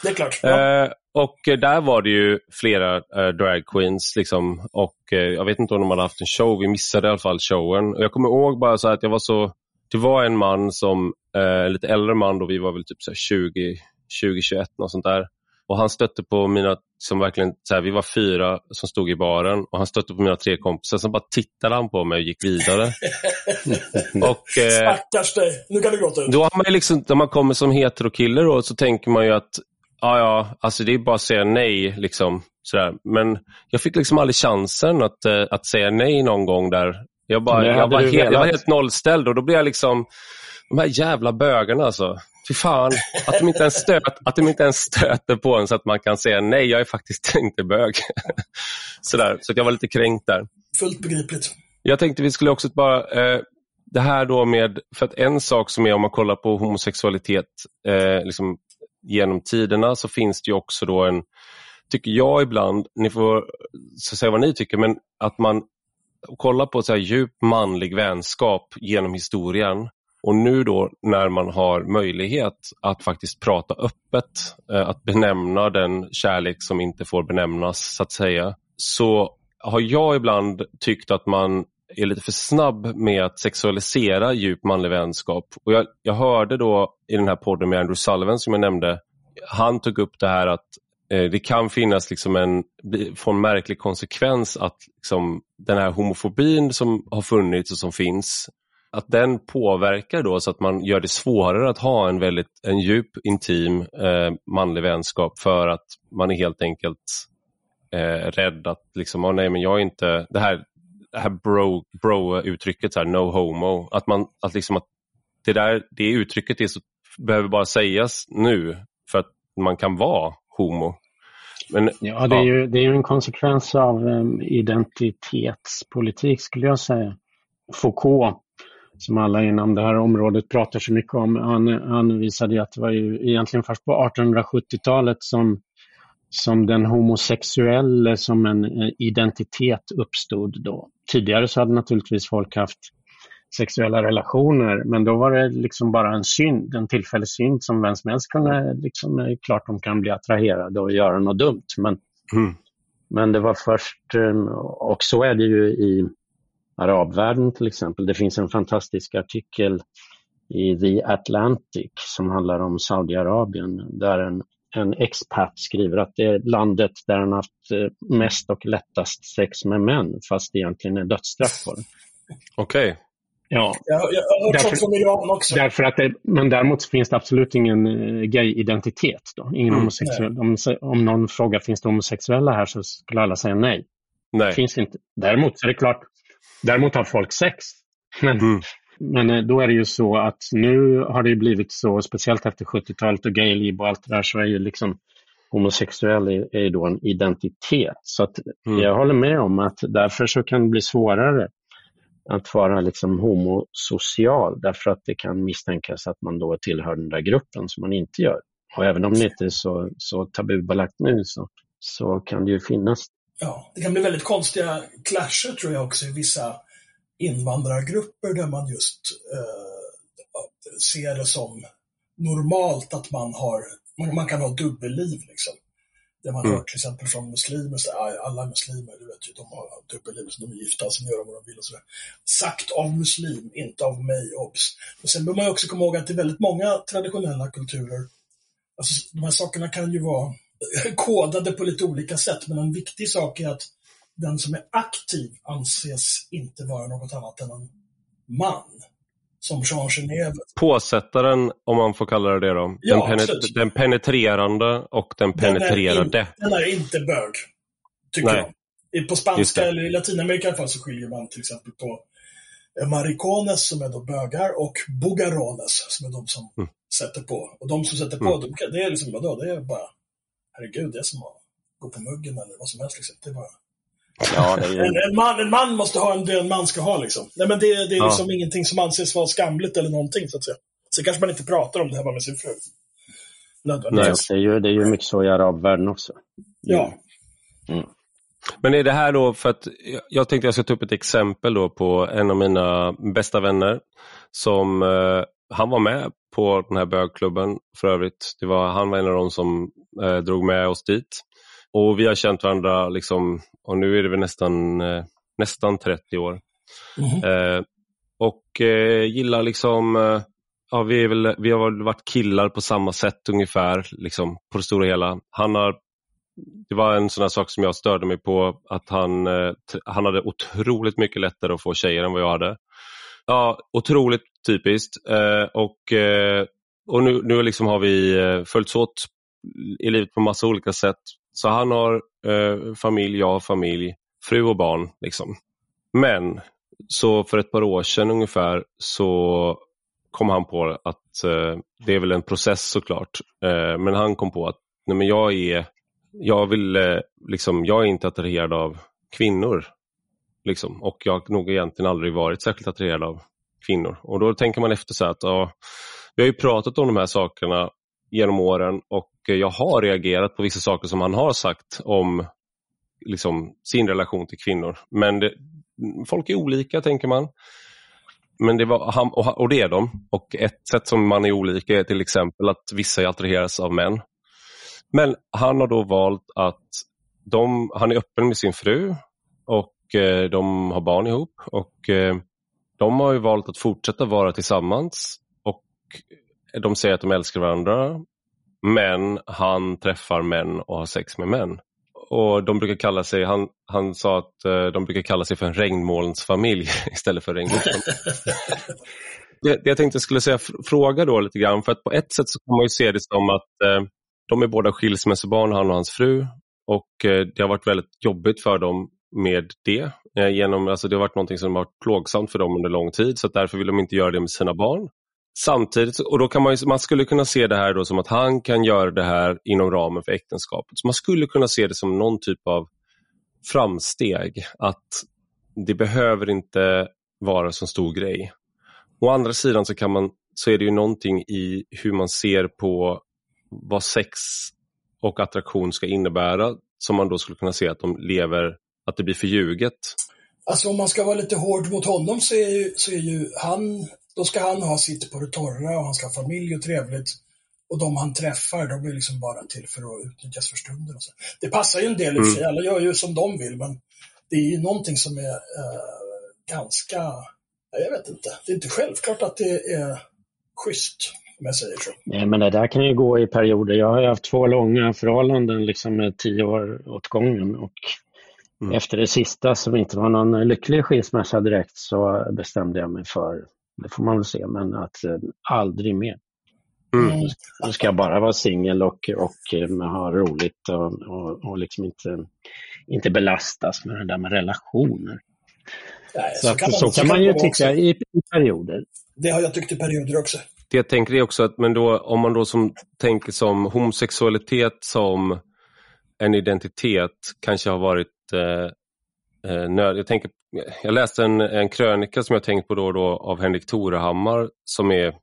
Det är klart. Ja. Eh, och där var det ju flera eh, drag queens liksom, och eh, jag vet inte om de hade haft en show, vi missade i alla fall showen. Och jag kommer ihåg bara så att jag var så, det var en man som, eh, lite äldre man då, vi var väl typ så 20, 20, 21 och sånt där. Och han stötte på mina, som verkligen, så här, vi var fyra som stod i baren och han stötte på mina tre kompisar. Sen bara tittade han på mig och gick vidare. och, eh, Stackars dig, nu kan du gråta ut. Då har man liksom, när man kommer som heterokille då, så tänker man ju att ja, ja, alltså det är bara att säga nej. Liksom, sådär. Men jag fick liksom aldrig chansen att, äh, att säga nej någon gång där. Jag, bara, jag, var helt, jag var helt nollställd och då blev jag liksom, de här jävla bögarna alltså. Fy fan, att de, inte ens stöt, att de inte ens stöter på en så att man kan säga nej, jag är faktiskt inte bög. Sådär, så jag var lite kränkt där. Fullt begripligt. Jag tänkte vi skulle också bara, eh, det här då med, för att en sak som är om man kollar på homosexualitet eh, liksom genom tiderna så finns det ju också då en, tycker jag ibland, ni får så säga vad ni tycker, men att man kollar på så här djup manlig vänskap genom historien och nu då när man har möjlighet att faktiskt prata öppet, eh, att benämna den kärlek som inte får benämnas så att säga, så har jag ibland tyckt att man är lite för snabb med att sexualisera djup manlig vänskap. Och jag, jag hörde då i den här podden med Andrew Sullivan som jag nämnde, han tog upp det här att eh, det kan finnas liksom en, få en märklig konsekvens att liksom, den här homofobin som har funnits och som finns att den påverkar då så att man gör det svårare att ha en väldigt en djup, intim eh, manlig vänskap för att man är helt enkelt eh, rädd att liksom, oh, nej men jag är inte, det här, det här bro, bro-uttrycket, här, no homo, att man, att liksom att det där, det uttrycket är så, behöver bara sägas nu för att man kan vara homo. Men, ja, det är. Ju, det är ju en konsekvens av um, identitetspolitik skulle jag säga. Foucault som alla inom det här området pratar så mycket om. Han, han visade att det var ju egentligen först på 1870-talet som, som den homosexuella som en identitet uppstod då. Tidigare så hade naturligtvis folk haft sexuella relationer, men då var det liksom bara en synd, en tillfällig synd som vem som helst kunde, liksom, klart de kan bli attraherade och göra något dumt. Men, mm. men det var först, eh, och så är det ju i arabvärlden till exempel. Det finns en fantastisk artikel i The Atlantic som handlar om Saudiarabien där en, en expat skriver att det är landet där han haft eh, mest och lättast sex med män fast det egentligen är dödsstraff på det. Okej. Okay. Ja. Jag, jag har hört sånt från Iran också. Därför att det, men däremot finns det absolut ingen uh, gay-identitet. Då. Ingen mm, homosexuell. Om, om någon frågar finns det homosexuella här så skulle alla säga nej. Nej. Finns inte. Däremot så är det klart, Däremot har folk sex. Men, mm. men eh, då är det ju så att nu har det blivit så, speciellt efter 70-talet och gayliv och allt det där, så är ju liksom homosexuell är, är då en identitet. Så att mm. jag håller med om att därför så kan det bli svårare att vara liksom homosocial därför att det kan misstänkas att man då tillhör den där gruppen som man inte gör. Och även om det inte är så, så tabubelagt nu så, så kan det ju finnas ja, det kan bli väldigt konstiga clasher tror jag också i vissa invandrargrupper där man just eh, ser det som normalt att man har, man, man kan ha dubbelliv liksom. Det man mm. hört till exempel från muslimer, så, alla muslimer, du vet ju, de har dubbelliv, så de är gifta, sen gör de vad de vill och sådär. Sagt av muslim, inte av mig, obs. Men sen bör man också komma ihåg att det är väldigt många traditionella kulturer, alltså de här sakerna kan ju vara kodade på lite olika sätt, men en viktig sak är att den som är aktiv anses inte vara något annat än en man. Som Jean Genéve. Påsättaren, om man får kalla det det då. Ja, den, absolut. den penetrerande och den penetrerade. Den är, in, den är inte bög, tycker Nej. jag. På spanska eller i Latinamerika i alla fall så skiljer man till exempel på maricones som är då bögar och bugarones som är de som Mm. sätter på. Och de som sätter på, Mm. de, det är liksom vadå? Det är bara, herregud, det är som att gå på muggen eller vad som helst. Liksom. Det är bara... Ja, det är en, ju, en, man, en man måste ha en, det en man ska ha liksom. Nej men det, det är Ja. liksom ingenting som anses vara skamligt eller någonting så att säga. Så kanske man inte pratar om det här bara med sin fru. nej, det är ju, det är ju mycket så i arabvärlden också. Ja. Men är det här då för att jag- jag tänkte jag ska ta upp ett exempel då på en av mina bästa vänner som eh, han var med på den här bögklubben för övrigt. Det var, han var en av de som eh, drog med oss dit. Och vi har känt varandra liksom, och nu är det väl nästan, eh, nästan 30 år. Mhm. Eh, och eh, gillar liksom, eh, ja, vi, väl, vi har varit killar på samma sätt ungefär, liksom, på det stora hela. Han har, det var en sån sak som jag störde mig på, att han, eh, han hade otroligt mycket lättare att få tjejer än vad jag hade. Ja, otroligt typiskt. Eh, och eh, och nu, nu liksom har vi eh, följts åt i livet på massa olika sätt. Så han har eh, familj, jag har familj, fru och barn. Liksom. Men så för ett par år sedan ungefär så kom han på att eh, det är väl en process såklart. Eh, men han kom på att nej, men jag är jag vill eh, liksom, jag är inte attraherad av kvinnor. Liksom. Och jag har nog egentligen aldrig varit särskilt attraherad av kvinnor. Och då tänker man efter så här att ja, vi har ju pratat om de här sakerna genom åren och eh, jag har reagerat på vissa saker som han har sagt om liksom, sin relation till kvinnor. Men det, folk är olika tänker man. Men det var, han, och, och det är de. Och ett sätt som man är olika är till exempel att vissa attraheras av män. Men han har då valt att de, han är öppen med sin fru och eh, de har barn ihop. Och eh, de har ju valt att fortsätta vara tillsammans och de säger att de älskar varandra. Men han träffar män och har sex med män. Och de brukar kalla sig, han, han sa att eh, de brukar kalla sig för en regnmolnsfamilj istället för regnmolnsfamilj. det, det jag tänkte skulle säga, fråga då lite grann, för att på ett sätt så kan man ju se det som att eh, de är båda skilsmässobarn, han och hans fru. Och eh, det har varit väldigt jobbigt för dem med det. Eh, genom, alltså det har varit något som har varit plågsamt för dem under lång tid, så att därför vill de inte göra det med sina barn. Samtidigt, och då kan man, ju, man skulle kunna se det här då som att han kan göra det här inom ramen för äktenskapet. Så man skulle kunna se det som någon typ av framsteg, att det behöver inte vara så stor grej. Å andra sidan så, kan man, så är det ju någonting i hur man ser på vad sex och attraktion ska innebära som man då skulle kunna se att de lever, att det blir förljuget. Alltså om man ska vara lite hård mot honom så är ju, så är ju han, då ska han ha sitt på det torra och han ska ha familj och trevligt. Och de han träffar, de är liksom bara till för att utnyttjas för stunden. Och så. Det passar ju en del i och för sig, alla gör ju som de vill, men det är ju någonting som är eh, ganska, ja, jag vet inte, det är inte självklart att det är schysst, om jag säger så. Nej, men det där kan ju gå i perioder. Jag har ju haft två långa förhållanden, liksom med tio år åt gången. Och Mm. efter det sista, som inte var någon lycklig skilsmässa direkt, så bestämde jag mig för, det får man väl se, men att eh, aldrig mer. Mm. Mm. Nu ska jag bara vara singel och, och eh, ha roligt och, och, och liksom inte, inte belastas med det där med relationer. Nej, Så, att, så kan man ju det vara tycka också. i, i perioder. Det har jag tyckt i perioder också. Det jag tänker är också att men då, om man då som tänker som homosexualitet som en identitet kanske har varit eh, eh, nöd. Jag, tänker, jag läste en, en krönika som jag tänkt på då och då av Henrik Torehammar som är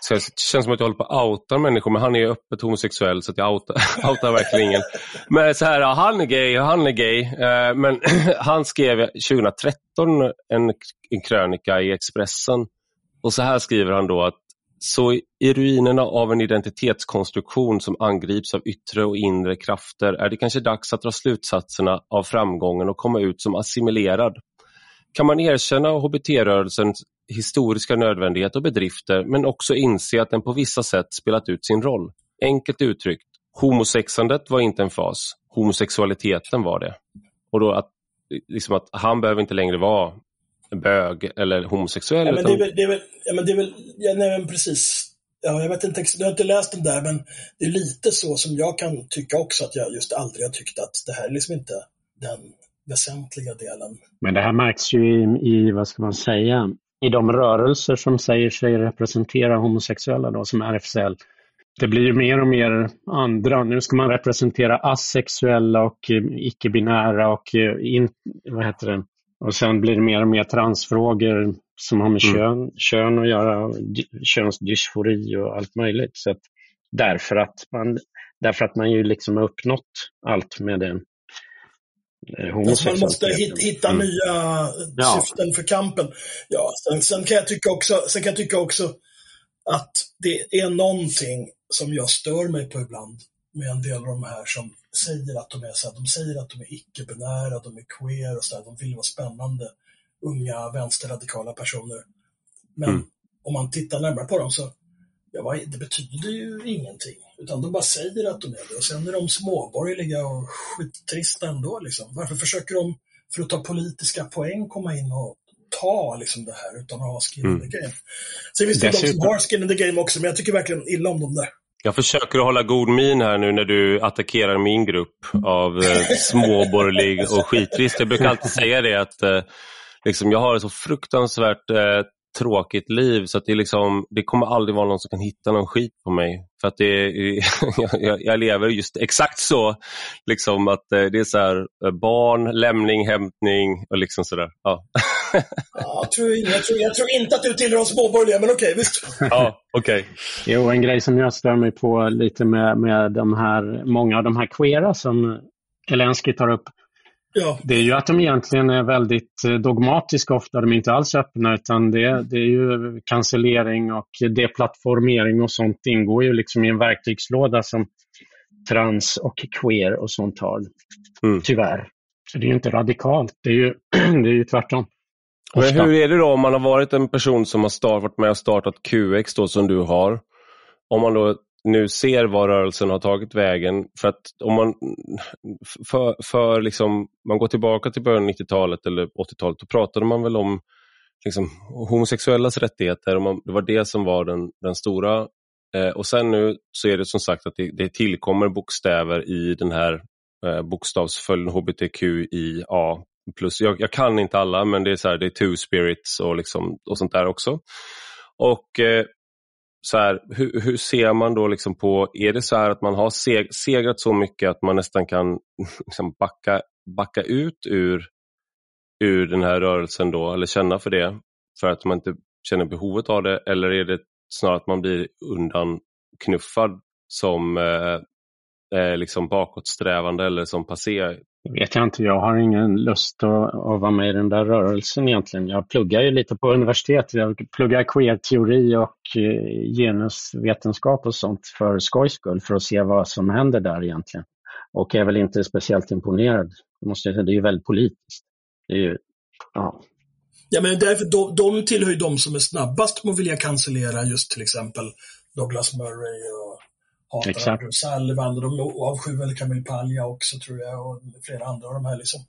så det känns som att jag håller på att outa människor, men han är öppet homosexuell så att jag outar, outar verkligen ingen. Men så här, ja, han är gay och han är gay. Eh, men han skrev 2013 en, en krönika i Expressen och så här skriver han då att så i ruinerna av en identitetskonstruktion som angrips av yttre och inre krafter är det kanske dags att dra slutsatserna av framgången och komma ut som assimilerad. Kan man erkänna HBT-rörelsens historiska nödvändighet och bedrifter men också inse att den på vissa sätt spelat ut sin roll. Enkelt uttryckt, homosexandet var inte en fas, homosexualiteten var det. Och då att liksom att han behöver inte längre vara bög eller homosexuell. Ja, men det är väl, det är väl, ja, men det är väl ja, nej, men precis. Ja, jag vet inte, jag har inte läst den där, men det är lite så som jag kan tycka också att jag just aldrig har tyckt att det här är liksom inte den väsentliga delen. Men det här märks ju i, i vad ska man säga, i de rörelser som säger sig representera homosexuella då, som RFSL. Det blir mer och mer andra. Nu ska man representera asexuella och icke-binära och in, vad heter det? Och sen blir det mer och mer transfrågor som har med mm. kön, kön att göra, könsdysfori och allt möjligt. Så därför, att man, därför att man ju liksom har uppnått allt med det Eh, alltså man måste hitta mm. nya ja. syften för kampen. Ja, sen, sen, kan jag tycka också, sen kan jag tycka också att det är någonting som jag stör mig på ibland med en del av de här som säger att de är så här, de säger att de är icke-binära, de är queer och så här, de vill vara spännande, unga vänsterradikala personer. Men mm. om man tittar närmare på dem så, ja, det betyder ju ingenting. Utan de bara säger att de är det. Och sen är de småborgerliga och skittrista ändå. Liksom. Varför försöker de, för att ta politiska poäng, komma in och ta liksom, det här utan att ha skin in the mm. game? Sen finns det Dessutom... de som har skin in the game också, men jag tycker verkligen illa om dem där. Jag försöker att hålla god min här nu när du attackerar min grupp av eh, småborgerlig och skittrist. Jag brukar alltid säga det att eh, liksom, jag har ett så fruktansvärt eh, tråkigt liv så att det, liksom, det kommer aldrig vara någon som kan hitta någon skit på mig. För att det, jag, jag lever just exakt så. Liksom att eh, det är så här, eh, barn, lämning, hämtning och liksom sådär. Ja. ja, jag, tror, jag, tror, jag tror inte att du tillhör de småborgerliga, men okej, okay, visst. ja, okej. Okay. Jo, en grej som jag stör mig på lite med, med de här, många av de här queera som Elensky tar upp, Ja. Det är ju att de egentligen är väldigt eh, dogmatiska ofta. De är inte alls öppna utan det, det är ju cancellering och deplattformering och sånt ingår ju liksom i en verktygslåda som trans och queer och sånt har. Mm. Tyvärr. Så det är ju inte radikalt, det är ju, det är ju tvärtom. Men hur är det då om man har varit en person som har start, varit med och startat QX då som du har? Om man då nu ser var rörelsen har tagit vägen. För att om man, för, för liksom, man går tillbaka till början av 90-talet eller 80-talet, då pratade man väl om liksom, homosexuellas rättigheter. Och man, det var det som var den, den stora. Eh, och sen nu så är det som sagt att det, det tillkommer bokstäver i den här eh, bokstavsföljden hbtqia. Plus, jag, jag, kan inte alla, men det är, så här, det är two spirits och, liksom, och sånt där också. Och eh, så här, hur, hur, ser man då liksom på, är det så här att man har seg, segrat så mycket att man nästan kan liksom backa, backa ut ur, ur den här rörelsen då, eller känna för det, för att man inte känner behovet av det, eller är det snarare att man blir undanknuffad som eh, eh, liksom bakåtsträvande eller som passé det vet jag inte. Jag har ingen lust att, att vara med i den där rörelsen egentligen. Jag pluggar ju lite på universitetet. Jag pluggar queer-teori och eh, genusvetenskap och sånt för skojs skull, för att se vad som händer där egentligen. Och är väl inte speciellt imponerad. Måste jag säga. Det är ju väldigt politiskt. Det är ju, ja. Ja, men därför, de, de tillhör ju de som är snabbast på att vilja cancellera just till exempel Douglas Murray och hatar Exakt. Sullivan och de avskyr väl Camille Paglia också tror jag och flera andra av de här liksom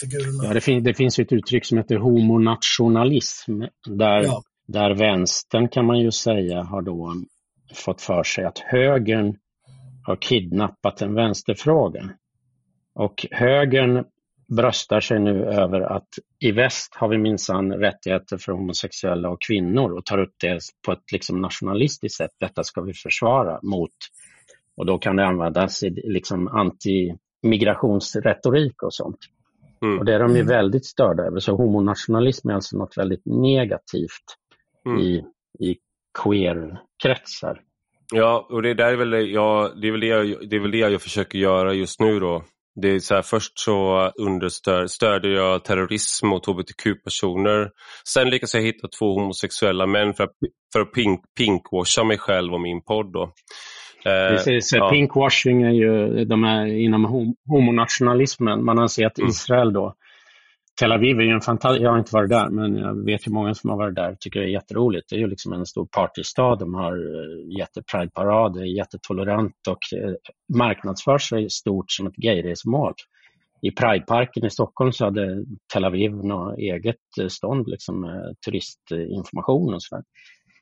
figurerna. Ja, det, fin det finns ett uttryck som heter homonationalism där, ja. där vänstern kan man ju säga har då fått för sig att högern har kidnappat en vänsterfråga. Och högern bröstar sig nu över att i väst har vi minsann rättigheter för homosexuella och kvinnor och tar upp det på ett liksom nationalistiskt sätt. Detta ska vi försvara mot, och då kan det användas i liksom anti-migrationsretorik och sånt. Mm. Och det är de ju mm. väldigt störda över. Så homonationalism är alltså något väldigt negativt mm. i, i queer-kretsar. Ja, och det, där är väl, ja, det, är väl det, jag, det är väl det jag försöker göra just nu då. Det är så här, först så understödjer jag terrorism mot hbtq-personer. Sen lyckas jag hitta två homosexuella män för att, för att pink, pinkwasha mig själv och min podd. Då. Eh, Precis, ja. pinkwashing är ju de är inom homonationalismen. Man har sett mm. Israel då Tel Aviv är ju en fantastisk, jag har inte varit där, men jag vet ju många som har varit där tycker det är jätteroligt. Det är ju liksom en stor partystad, de har eh, jätteprideparader, jättetolerant och eh, marknadsför sig stort som ett gayresmål. i Prideparken i Stockholm så hade Tel Aviv något eget eh, stånd liksom, med turistinformation och sådär.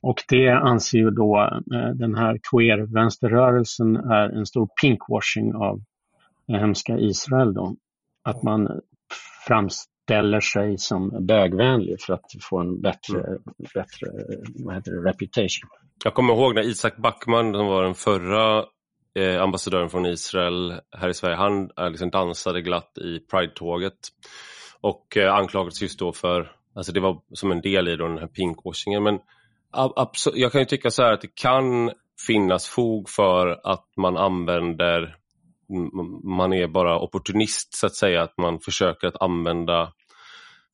Och det anser ju då eh, den här queer-vänsterrörelsen är en stor pinkwashing av hemska Israel då. Att man framställer sig som bögvänlig för att få en bättre, mm. bättre vad heter det, reputation. Jag kommer ihåg när Isak Backman, som var den förra eh, ambassadören från Israel här i Sverige, han eh, liksom dansade glatt i Pride-tåget och eh, anklagades just då för, alltså det var som en del i då den här pinkwashingen, men jag kan ju tycka så här att det kan finnas fog för att man använder, Mm, man är bara opportunist så att säga, att man försöker att använda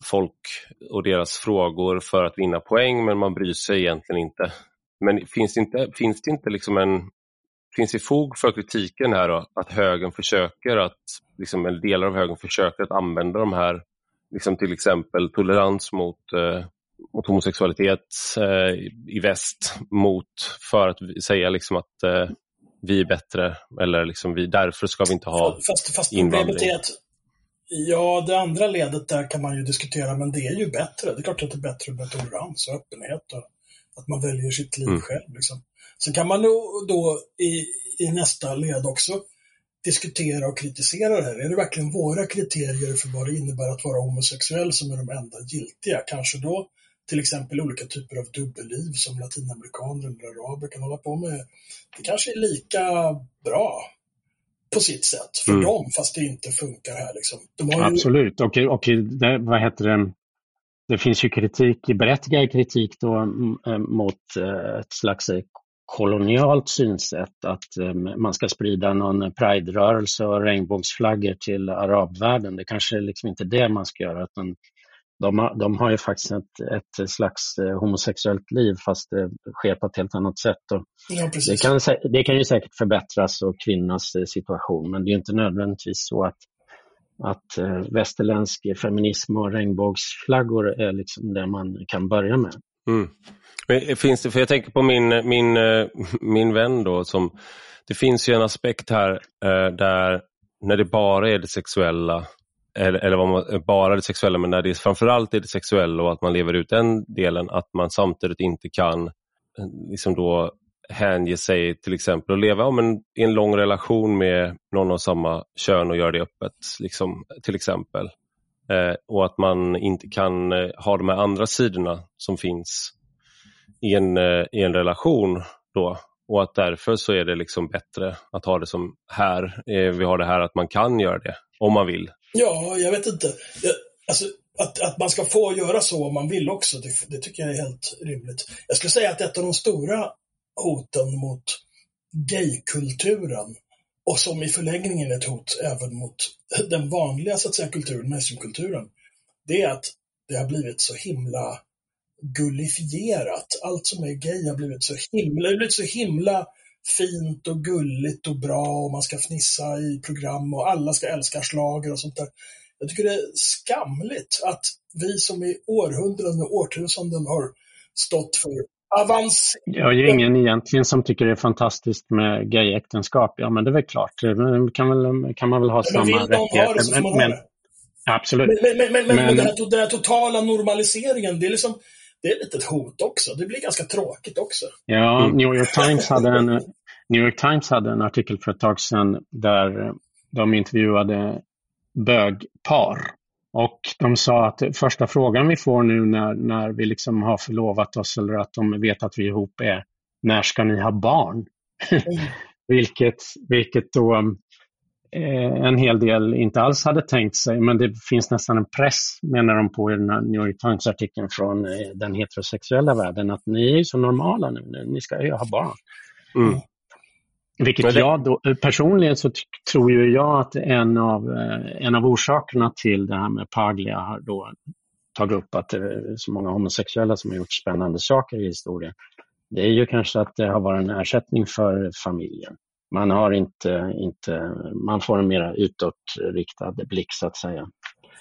folk och deras frågor för att vinna poäng men man bryr sig egentligen inte. Men finns det inte, finns det inte liksom en finns det fog för kritiken här då, att högern försöker att, liksom, eller delar av högern försöker att använda de här, liksom till exempel tolerans mot eh, mot homosexualitet eh, i väst mot för att säga liksom att eh, vi är bättre eller liksom vi, därför ska vi inte ha fast, fast är att Ja, det andra ledet där kan man ju diskutera, men det är ju bättre. Det är klart att det är bättre med tolerans och öppenhet och att man väljer sitt liv mm. själv. Liksom. Sen kan man nog då i, i nästa led också diskutera och kritisera det här. Är det verkligen våra kriterier för vad det innebär att vara homosexuell som är de enda giltiga? Kanske då till exempel olika typer av dubbelliv som latinamerikaner eller araber kan hålla på med. Det kanske är lika bra på sitt sätt för mm. dem, fast det inte funkar här. Liksom. Ju... Absolut, och, och det, vad heter det? Det finns ju kritik, berättigad kritik då mm, mot eh, ett slags kolonialt synsätt att eh, man ska sprida någon pride-rörelse och regnbågsflaggor till arabvärlden. Det kanske är liksom inte det man ska göra, utan de har, de har ju faktiskt ett, ett slags eh, homosexuellt liv fast det sker på ett helt annat sätt. Och ja, det, kan, det kan ju säkert förbättras och kvinnas eh, situation men det är inte nödvändigtvis så att, att västerländsk feminism och regnbågsflaggor är liksom det man kan börja med. Mm. Men finns det, för jag tänker på min, min, min vän då, som, det finns ju en aspekt här eh, där när det bara är det sexuella eller, eller vad man, bara det sexuella, men när det framförallt är det sexuella och att man lever ut den delen, att man samtidigt inte kan eh, liksom då hänge sig till exempel och leva om en, i en lång relation med någon av samma kön och göra det öppet, liksom, till exempel. Eh, och att man inte kan eh, ha de här andra sidorna som finns i en, eh, i en relation då. Och att därför så är det liksom bättre att ha det som här. Eh, vi har det här att man kan göra det om man vill. Ja, jag vet inte. Jag, alltså, att, att man ska få göra så om man vill också, det, det, tycker jag är helt rimligt. Jag skulle säga att ett av de stora hoten mot gaykulturen och som i förlängningen är ett hot även mot den vanliga så att säga, kulturen, mainstreamkulturen, det är att det har blivit så himla gullifierat. Allt som är gay har blivit så himla, det har blivit så himla fint och gulligt och bra och man ska fnissa i program och alla ska älska slager och sånt där. Jag tycker det är skamligt att vi som i århundraden och årtusenden har stått för avans... Jag är ju ingen egentligen som tycker det är fantastiskt med gayäktenskap. Ja, men det är väl klart. Det kan, väl, kan man väl ha men samma rättigheter. Men, men, absolut. Men, men, men, men, men den här totala normaliseringen, det är liksom det är lite ett hot också. Det blir ganska tråkigt också. Ja, New York Times hade en, New York Times hade en artikel för ett tag sedan där de intervjuade bögpar. Och de sa att första frågan vi får nu när, när vi liksom har förlovat oss eller att de vet att vi är ihop är när ska ni ha barn? Mm. vilket, vilket då en hel del inte alls hade tänkt sig, men det finns nästan en press, menar de på i den här New York Times-artikeln från eh, den heterosexuella världen, att ni är så normala nu, ni ska ju ha barn. Mm. Vilket jag då, personligen så tror ju jag att en av, eh, en av orsakerna till det här med Paglia har då tagit upp att det är så många homosexuella som har gjort spännande saker i historien. Det är ju kanske att det har varit en ersättning för familjen. Man, har inte, inte, man får en mer utåtriktad blick så att säga.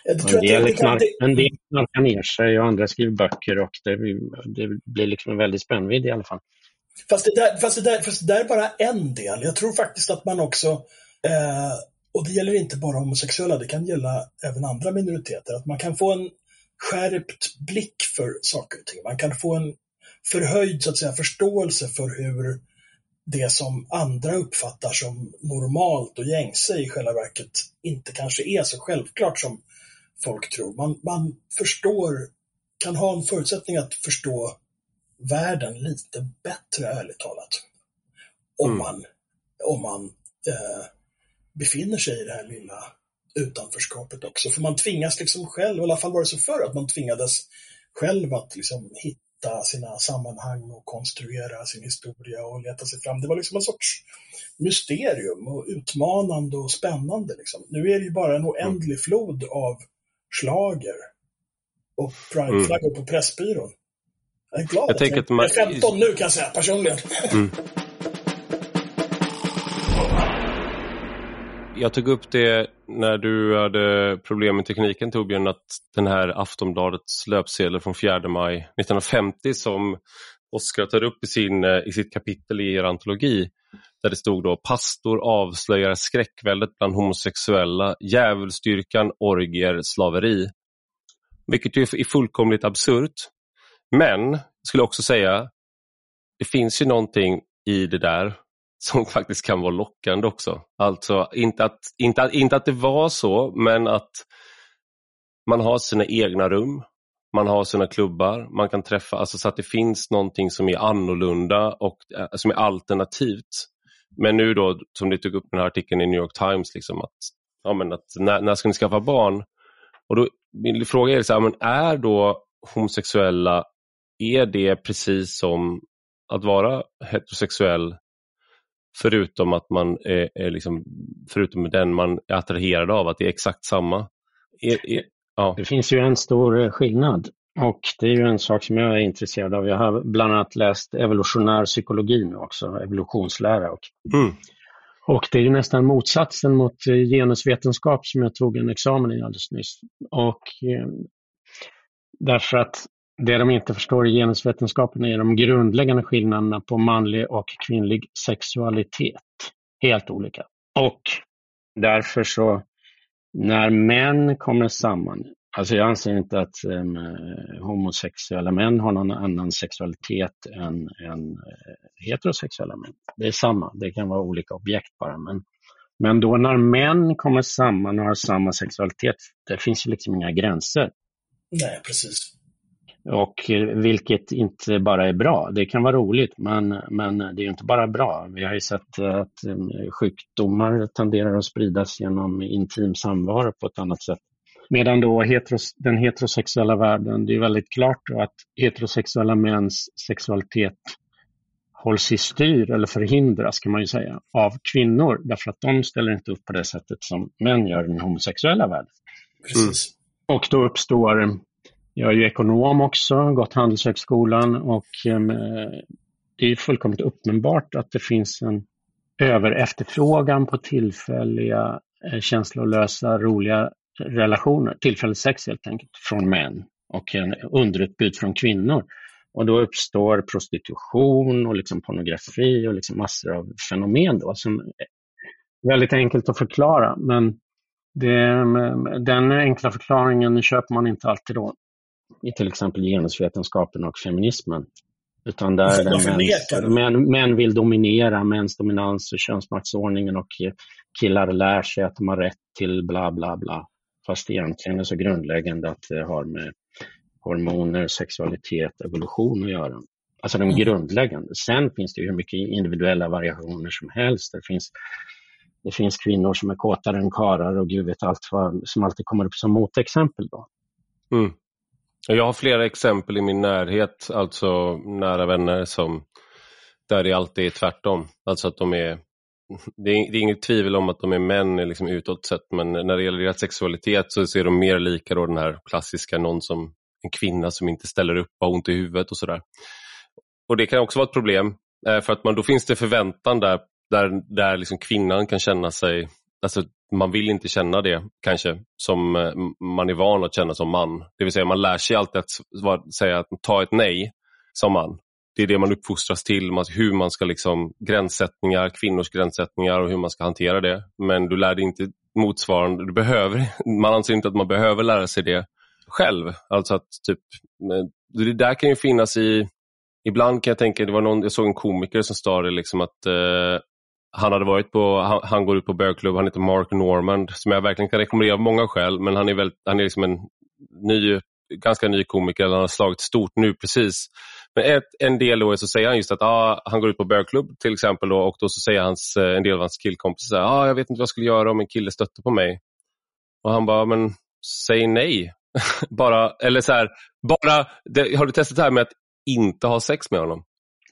En del, knark, en del knarkar ner sig och andra skriver böcker och det, det blir liksom en väldig spännvidd i alla fall. Fast det, där, fast, det där, fast det där är bara en del. Jag tror faktiskt att man också eh, och det gäller inte bara homosexuella, det kan gälla även andra minoriteter, att man kan få en skärpt blick för saker och ting. Man kan få en förhöjd så att säga, förståelse för hur det som andra uppfattar som normalt och gängse i själva verket inte kanske är så självklart som folk tror. Man, man förstår, kan ha en förutsättning att förstå världen lite bättre, ärligt talat. Om mm. man, om man eh, befinner sig i det här lilla utanförskapet också. För man tvingas liksom själv, i alla fall var det så förr, att man tvingades själv att liksom hitta sina sammanhang och konstruera sin historia och leta sig fram. Det var liksom en sorts mysterium och utmanande och spännande. Liksom. Nu är det ju bara en oändlig flod av slager och prideflaggor mm. på Pressbyrån. Jag är glad jag att, jag, man... är 15 nu kan jag säga personligen. Mm. Jag tog upp det när du hade problem med tekniken Torbjörn, att den här Aftonbladets löpsedel från 4 maj 1950 som Oskar tar upp i, sin, eh, i sitt kapitel i er antologi, där det stod då pastor avslöjar skräckväldet bland homosexuella, djävulsdyrkan, orgier, slaveri. Vilket ju är fullkomligt absurt. Men, jag skulle också säga, det finns ju någonting i det där som faktiskt kan vara lockande också. Alltså inte att, inte, inte att det var så, men att man har sina egna rum, man har sina klubbar, man kan träffa, alltså så att det finns någonting som är annorlunda och eh, som är alternativt. Men nu då, som du tog upp den här artikeln i New York Times, liksom att, ja, men att när, när ska ni skaffa barn? Och då, min fråga är, så här, men är då homosexuella, är det precis som att vara heterosexuell Förutom att man är, är liksom, förutom den man är attraherad av, att det är exakt samma. Är, är, ja. Det finns ju en stor eh, skillnad och det är ju en sak som jag är intresserad av. Jag har bland annat läst evolutionär psykologi nu också, evolutionslära. Och, mm. och det är ju nästan motsatsen mot eh, genusvetenskap som jag tog en examen i alldeles nyss. Och eh, därför att det de inte förstår i genusvetenskapen är de grundläggande skillnaderna på manlig och kvinnlig sexualitet. Helt olika. Och därför så, när män kommer samman, alltså jag anser inte att um, homosexuella män har någon annan sexualitet än, än uh, heterosexuella män. Det är samma, det kan vara olika objekt bara. Men, men då när män kommer samman och har samma sexualitet, det finns ju liksom inga gränser. Nej, precis. Och eh, vilket inte bara är bra. Det kan vara roligt, men, men det är inte bara bra. Vi har ju sett att eh, sjukdomar tenderar att spridas genom intim samvaro på ett annat sätt. Medan då heteros, den heterosexuella världen, det är väldigt klart att heterosexuella mäns sexualitet hålls i styr eller förhindras kan man ju säga av kvinnor därför att de ställer inte upp på det sättet som män gör i den homosexuella världen. Precis. Mm. Och då uppstår jag är ju ekonom också, gått Handelshögskolan och ehm, det är fullkomligt uppenbart att det finns en överefterfrågan på tillfälliga, eh, känslolösa, roliga relationer, tillfälligt sex helt enkelt, från män och en underutbud från kvinnor. Och då uppstår prostitution och liksom pornografi och liksom massor av fenomen då, som är väldigt enkelt att förklara. Men det, ehm, den enkla förklaringen köper man inte alltid då i till exempel genusvetenskapen och feminismen. Utan där män, män, män vill dominera, mäns dominans och könsmaktsordningen och killar lär sig att de har rätt till bla bla bla. Fast egentligen är så grundläggande att det har med hormoner, sexualitet, evolution att göra. Alltså de mm. grundläggande. Sen finns det ju hur mycket individuella variationer som helst. Det finns, det finns kvinnor som är kåtare än karar och gud vet allt vad som alltid kommer upp som motexempel. Då. Mm. Jag har flera exempel i min närhet, alltså nära vänner som där det alltid är tvärtom. Alltså att de är, det är, det är inget tvivel om att de är män liksom utåt sett, men när det gäller deras sexualitet så ser de mer lika då den här klassiska, någon som en kvinna som inte ställer upp, har ont i huvudet och sådär. Och det kan också vara ett problem, eh, för att man, då finns det förväntan där, där, där liksom kvinnan kan känna sig alltså, man vill inte känna det kanske som eh, man är van att känna som man. Det vill säga man lär sig alltid att säga att ta ett nej som man. det är det man uppfostras till, hur man ska liksom, gränssättningar, kvinnors gränssättningar och hur man ska hantera det. Men du lär dig inte motsvarande, du behöver, man anser inte att man behöver lära sig det själv. Alltså att typ, det där kan ju finnas i, ibland kan jag tänka, det var någon, jag såg en komiker som sa det liksom att eh, han hade varit på, han, han, går ut på bögklubb, han heter Mark Normand, som jag verkligen kan rekommendera av många skäl, men han är, väldigt, han är liksom en ny, ganska ny komiker, han har slagit stort nu precis. Men ett, en del då är så säger han just att ah, han går ut på bögklubb till exempel då, och då så säger hans, eh, en del av hans killkompisar ah, jag vet inte vad jag skulle göra om en kille stötte på mig. Och han bara, men säg nej. bara, eller så här, bara, det, har du testat det här med att inte ha sex med honom?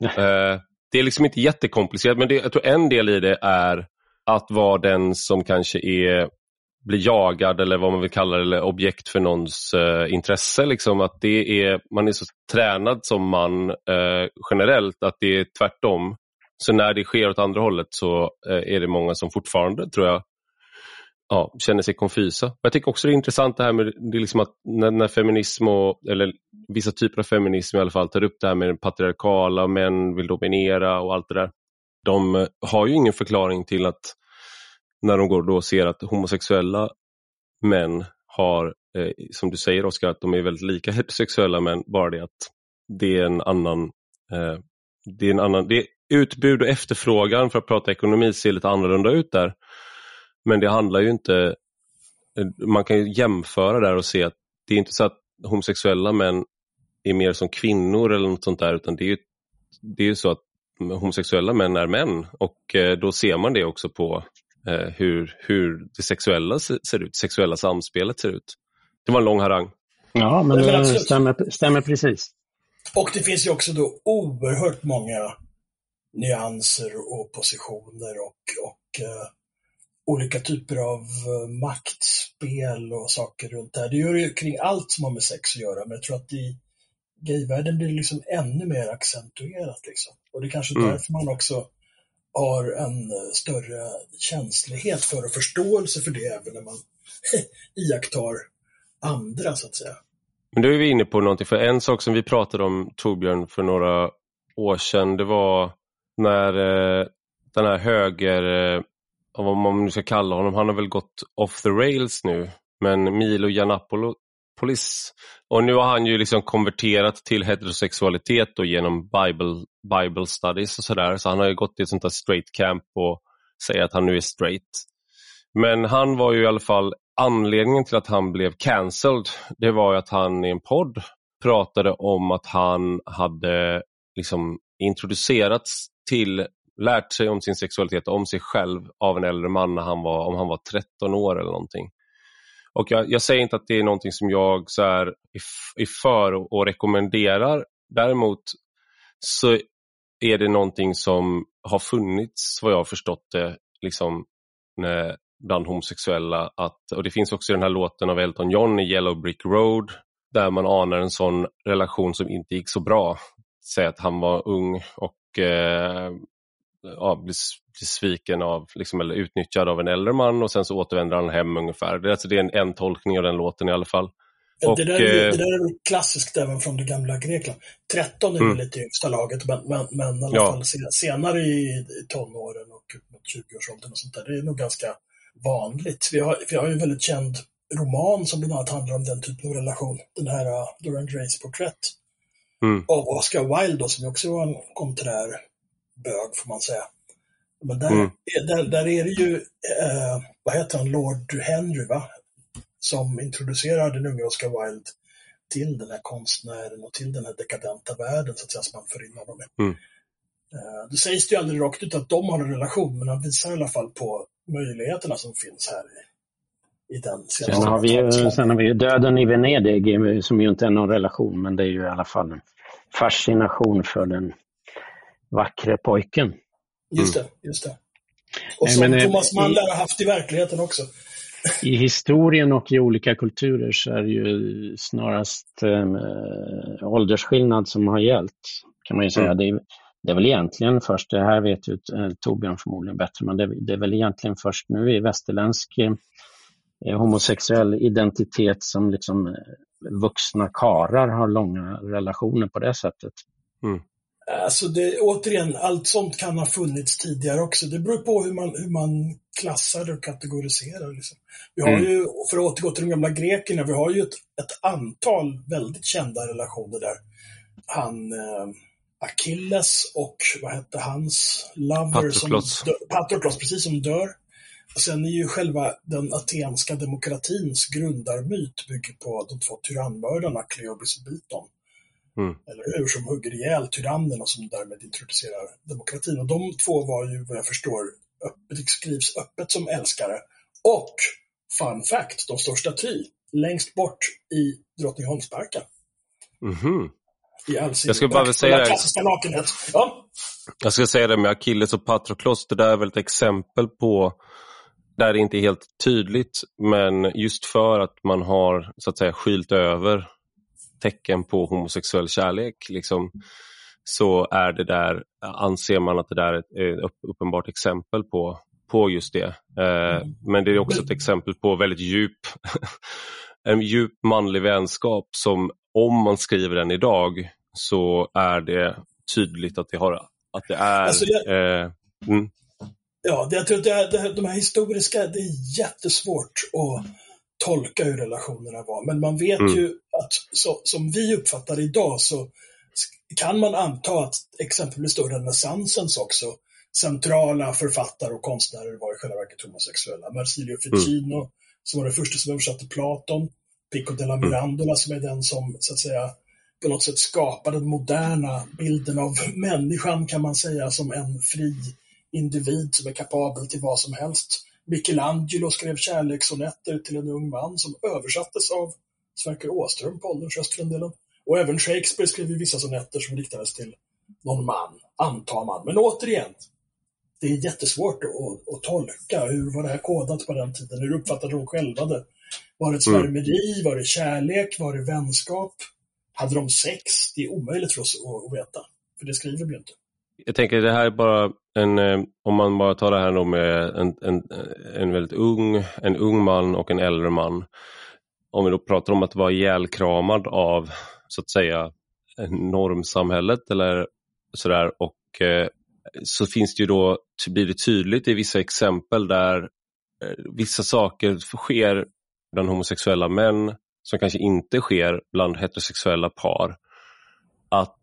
uh, det är liksom inte jättekomplicerat, men det, jag tror en del i det är att vara den som kanske är blir jagad eller vad man vill kalla det, eller objekt för någons uh, intresse. Liksom, att det är, man är så tränad som man uh, generellt att det är tvärtom. Så när det sker åt andra hållet så uh, är det många som fortfarande, tror jag, ja, känner sig konfysa. Jag tycker också det är intressant det här med det liksom att när, när, feminism, och, eller vissa typer av feminism i alla fall, tar upp det här med den patriarkala, män vill dominera och allt det där. De eh, har ju ingen förklaring till att när de går och ser att homosexuella män har, eh, som du säger Oskar, att de är väldigt lika heterosexuella män, bara det att det är en annan, eh, det är en annan, det är utbud och efterfrågan för att prata ekonomi ser lite annorlunda ut där. Men det handlar ju inte, man kan ju jämföra där och se att det är inte så att homosexuella män är mer som kvinnor eller något sånt där, utan det är ju, det är så att homosexuella män är män och eh, då ser man det också på eh, hur, hur det sexuella ser ut, sexuella samspelet ser ut. Det var en lång harang. Ja, men det stämmer, stämmer precis. Och det finns ju också då oerhört många nyanser och positioner och, och uh, olika typer av uh, maktspel och saker runt det här. Det gör det ju kring allt som har med sex att göra, men jag tror att i gayvärlden blir det liksom ännu mer accentuerat. Liksom. Och det är kanske mm. därför man också har en eh, större känslighet för och förståelse för det även när man iakttar andra så att säga. Men då är vi inne på någonting, för en sak som vi pratade om Torbjörn för några år sedan, det var när eh, den här höger, av vad man nu ska kalla honom, han har väl gått off the rails nu, men Milo Yiannopoulos, och nu har han ju liksom konverterat till heterosexualitet då genom Bible, Bible studies och sådär, så han har ju gått till ett sånt där straight camp och säger att han nu är straight. Men han var ju i alla fall, anledningen till att han blev cancelled, det var ju att han i en podd pratade om att han hade liksom introducerats till, lärt sig om sin sexualitet och om sig själv av en äldre man när han var, om han var 13 år eller någonting. Och jag, jag säger inte att det är någonting som jag så är, är för och, och rekommenderar. Däremot så är det någonting som har funnits, vad jag har förstått det, liksom, bland homosexuella. Att, och Det finns också den här låten av Elton John i Yellow Brick Road där man anar en sån relation som inte gick så bra. Säg att han var ung och eh, ja, blir, blir sviken av, liksom, eller utnyttjad av en äldre man och sen så återvänder han hem ungefär. Det, alltså, det är en, en tolkning av den låten i alla fall. Och, det, där är, eh, det där är klassiskt även från det gamla Grekland. 13 är mm. lite yngsta laget, men, men, men i alla ja. fall senare i, i tonåren och mot 20-årsåldern och sånt där, det är nog ganska vanligt. Vi har, vi har ju en väldigt känd roman som bland annat handlar om den typen av relation. Den här uh, Dorian Grays porträtt. Mm. Av Oscar Wilde då, som också var en konträr bög får man säga. Men där, mm. där, där är det ju, eh, vad heter han, Lord Henry va? Som introducerar den unge Oscar Wilde till den här konstnären och till den här dekadenta världen så att säga, som han för in honom i. Mm. Eh, det sägs ju aldrig rakt ut att de har en relation, men han visar i alla fall på möjligheterna som finns här i, i den sen har, vi, sen har vi Döden i Venedig som ju inte är någon relation, men det är ju i alla fall en fascination för den vackre pojken. Just det, just det. Och Nej, som men, eh, Thomas Mann lär ha haft i verkligheten också. I historien och i olika kulturer så är det ju snarast äh, åldersskillnad som har gällt, kan man ju säga. Mm. Det, är, det, är, väl egentligen först, det här vet ju äh, Torbjörn förmodligen bättre, men det, det, är väl egentligen först nu i västerländsk äh, homosexuell identitet som liksom vuxna karar har långa relationer på det sättet. Mm. Alltså det, återigen, allt sånt kan ha funnits tidigare också. Det beror på hur man, hur man klassar och kategoriserar. Liksom. Vi har mm. ju, för att återgå till de gamla grekerna, vi har ju ett, ett antal väldigt kända relationer där. Han eh, Achilles och vad hette hans lover? Patroklos. Som Patroklos, precis som dör. Och sen är ju själva den atenska demokratins grundarmyt bygger på de två tyrannmördarna Kleobis och Biton. Mm. Eller hur? Som hugger ihjäl tyrannen och som därmed introducerar demokratin. Och de två var ju, vad jag förstår, öppet, skrivs öppet som älskare. Och, fun fact, de står staty längst bort i Drottningholmsparken. Mm -hmm. Jag ska bara säga det. Ja. Jag ska säga det med Achilles och Patroklos, det där är väl ett exempel på där det inte är helt tydligt, men just för att man har så att säga skylt över tecken på homosexuell kärlek liksom, så är det där, anser man att det där är ett uppenbart exempel på, på just det. Eh, mm. men det är också ett exempel på väldigt djup, en djup manlig vänskap som om man skriver den idag så är det tydligt att det, har, att det är alltså jag... eh, mm. Ja, jag tror att det, det, de här historiska, det är jättesvårt att tolka hur relationerna var. Men man vet mm. ju att så, som vi uppfattar idag så kan man anta att exempelvis då renässansens också centrala författare och konstnärer var i själva verket homosexuella. Marsilio Ficino, mm. som var den första som översatte Platon, Pico della mm. Mirandola som är den som så att säga på något sätt skapade den moderna bilden av människan kan man säga som en fri individ som är kapabel till vad som helst. Michelangelo skrev kärlekssonetter till en ung man som översattes av Sverker Åström på ålderns den delen. Och även Shakespeare skrev ju vissa sonetter som riktades till någon man, antar man. Men återigen, det är jättesvårt att, att, tolka. Hur var det här kodat på den tiden? Hur uppfattade de själva det? Var det ett mm. svärmeri? Var det kärlek? Var det vänskap? Hade de sex? Det är omöjligt för oss att, att veta. För det skriver vi inte. Jag tänker det här är bara en, eh, om man bara tar det här då med en, en, en väldigt ung, en ung man och en äldre man. Om vi då pratar om att vara ihjälkramad av så att säga normsamhället eller sådär och eh, så finns det ju då, blir det tydligt i vissa exempel där eh, vissa saker sker bland homosexuella män som kanske inte sker bland heterosexuella par. Att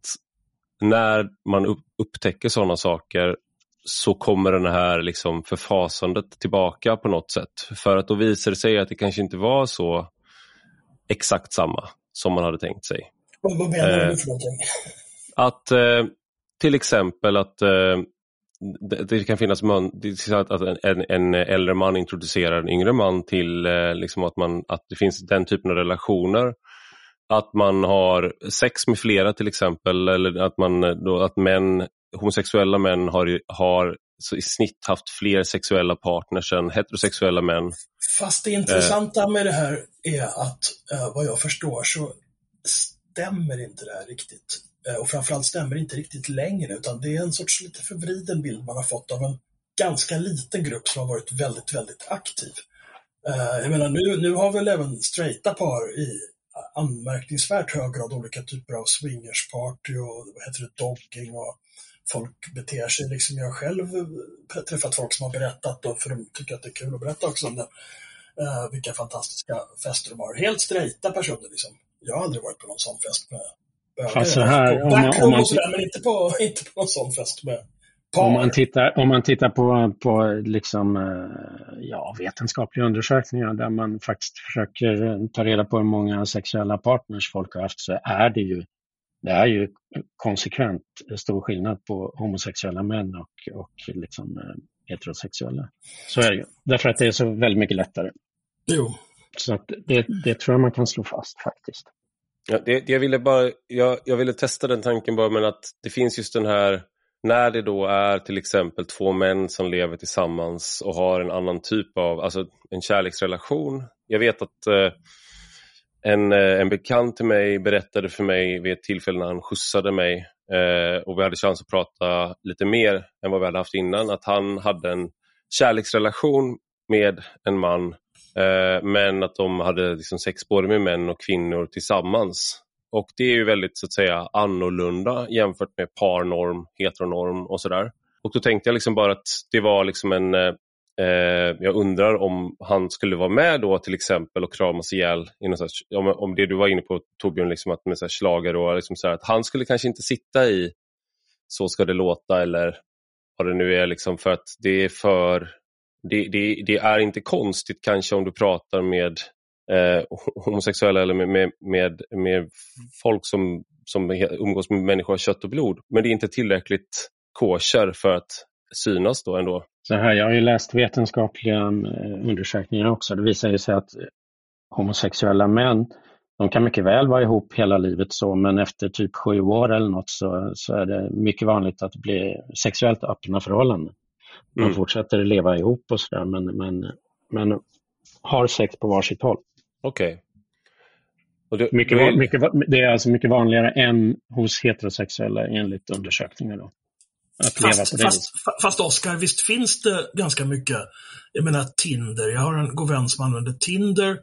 när man upptäcker sådana saker så kommer den här liksom förfasandet tillbaka på något sätt. För att då visar det sig att det kanske inte var så exakt samma som man hade tänkt sig. Vad menar du för någonting? Att eh, till exempel att eh, det, det, kan finnas att, en, äldre man introducerar en yngre man till eh, liksom att, man, att det finns den typen av relationer. Att man har sex med flera till exempel, eller att, man, då, att män, homosexuella män har, har i snitt haft fler sexuella partners än heterosexuella män. Fast det intressanta eh. med det här är att, eh, vad jag förstår, så stämmer inte det här riktigt. Eh, och framförallt stämmer det inte riktigt längre, utan det är en sorts lite förvriden bild man har fått av en ganska liten grupp som har varit väldigt, väldigt aktiv. Jag menar, nu, nu har väl även straighta par i anmärkningsvärt hög grad olika typer av swingersparty och vad heter det, dogging och folk beter sig liksom. Jag har själv träffat folk som har berättat, då, för de tycker att det är kul att berätta också om det, uh, vilka fantastiska fester de har. Helt straighta personer liksom. Jag har aldrig varit på någon sån fest med bögar. Alltså här, om man, om man... Sådär, men inte på, inte på någon sån fest med. Om man tittar, om man tittar på, på liksom, eh, ja, vetenskapliga undersökningar där man faktiskt försöker ta reda på hur många sexuella partners folk har haft så är det ju det är ju konsekvent stor skillnad på homosexuella män och, och liksom, eh, heterosexuella. Så är det ju. Därför att det är så väldigt mycket lättare. Jo. Så att det, det tror jag man kan slå fast faktiskt. Ja, det, jag, ville bara, jag, jag ville testa den tanken bara, men att det finns just den här när det då är till exempel två män som lever tillsammans och har en annan typ av, alltså en kärleksrelation. Jag vet att eh, en, eh, en bekant till mig berättade för mig vid ett tillfälle när han skjutsade mig eh, och vi hade chans att prata lite mer än vad vi hade haft innan, att han hade en kärleksrelation med en man eh, men att de hade liksom sex både med män och kvinnor tillsammans och det är ju väldigt så att säga annorlunda jämfört med parnorm, heteronorm och sådär. Och då tänkte jag liksom bara att det var liksom en, eh, eh jag undrar om han skulle vara med då till exempel och kramas ihjäl, i något sorts, om, om det du var inne på Torbjörn, liksom att med slager och liksom så här, att han skulle kanske inte sitta i Så ska det låta eller vad det nu är, liksom för att det är för det, det, det, är inte konstigt kanske om du pratar med eh, homosexuella eller med, med, med, med, folk som, som umgås med människor av kött och blod. Men det är inte tillräckligt kosher för att synas då ändå. Så här, jag har ju läst vetenskapliga eh, undersökningar också. Det visar ju sig att homosexuella män de kan mycket väl vara ihop hela livet så, men efter typ sju år eller något så, så är det mycket vanligt att det blir sexuellt öppna förhållanden. Man mm. fortsätter leva ihop och sådär, men, men, men har sex på varsitt håll. Okej. Okay. Det, mycket, det... Mycket, det är alltså mycket vanligare än hos heterosexuella enligt undersökningar. Då. Att leva fast, fast, fast Oskar, visst finns det ganska mycket, jag menar Tinder, jag har en god vän som använder Tinder,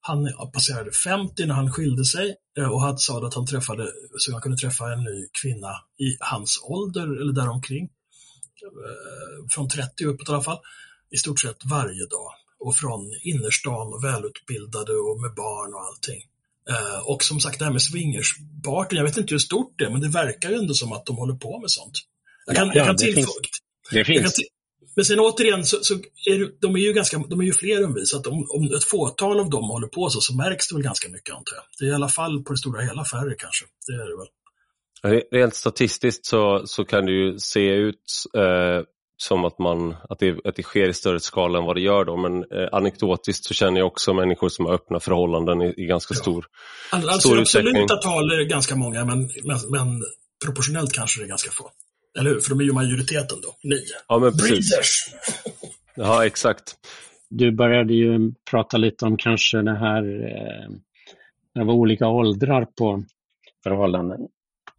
han passerade 50 när han skilde sig eh, och han sa att han träffade, så han kunde träffa en ny kvinna i hans ålder eller däromkring. Eh, från 30 uppåt i alla fall, i stort sett varje dag och från innerstan och välutbildade och med barn och allting. Eh, och som sagt det här med swingersparten, jag vet inte hur stort det är, men det verkar ju ändå som att de håller på med sånt. Jag kan, ja, jag kan det finns. Det finns. Till, men sen återigen, så, så är de är ju ganska, de är ju fler än vi, så att om, om ett fåtal av dem håller på så, så märks det väl ganska mycket antar jag. Det är i alla fall på det stora hela färre kanske, det är det väl. Rent statistiskt så, så kan det ju se ut eh, som att, man, att, det, att det sker i större skala än vad det gör då. Men eh, anekdotiskt så känner jag också människor som har öppna förhållanden i, i ganska ja. stor, alltså, stor absoluta tal är ganska många, men, men, men, proportionellt kanske det är ganska få. Eller hur? För de är ju majoriteten då, ni. Ja, men precis. Breeders. Ja, exakt. Du började ju prata lite om kanske det här, eh, det var olika åldrar på förhållanden.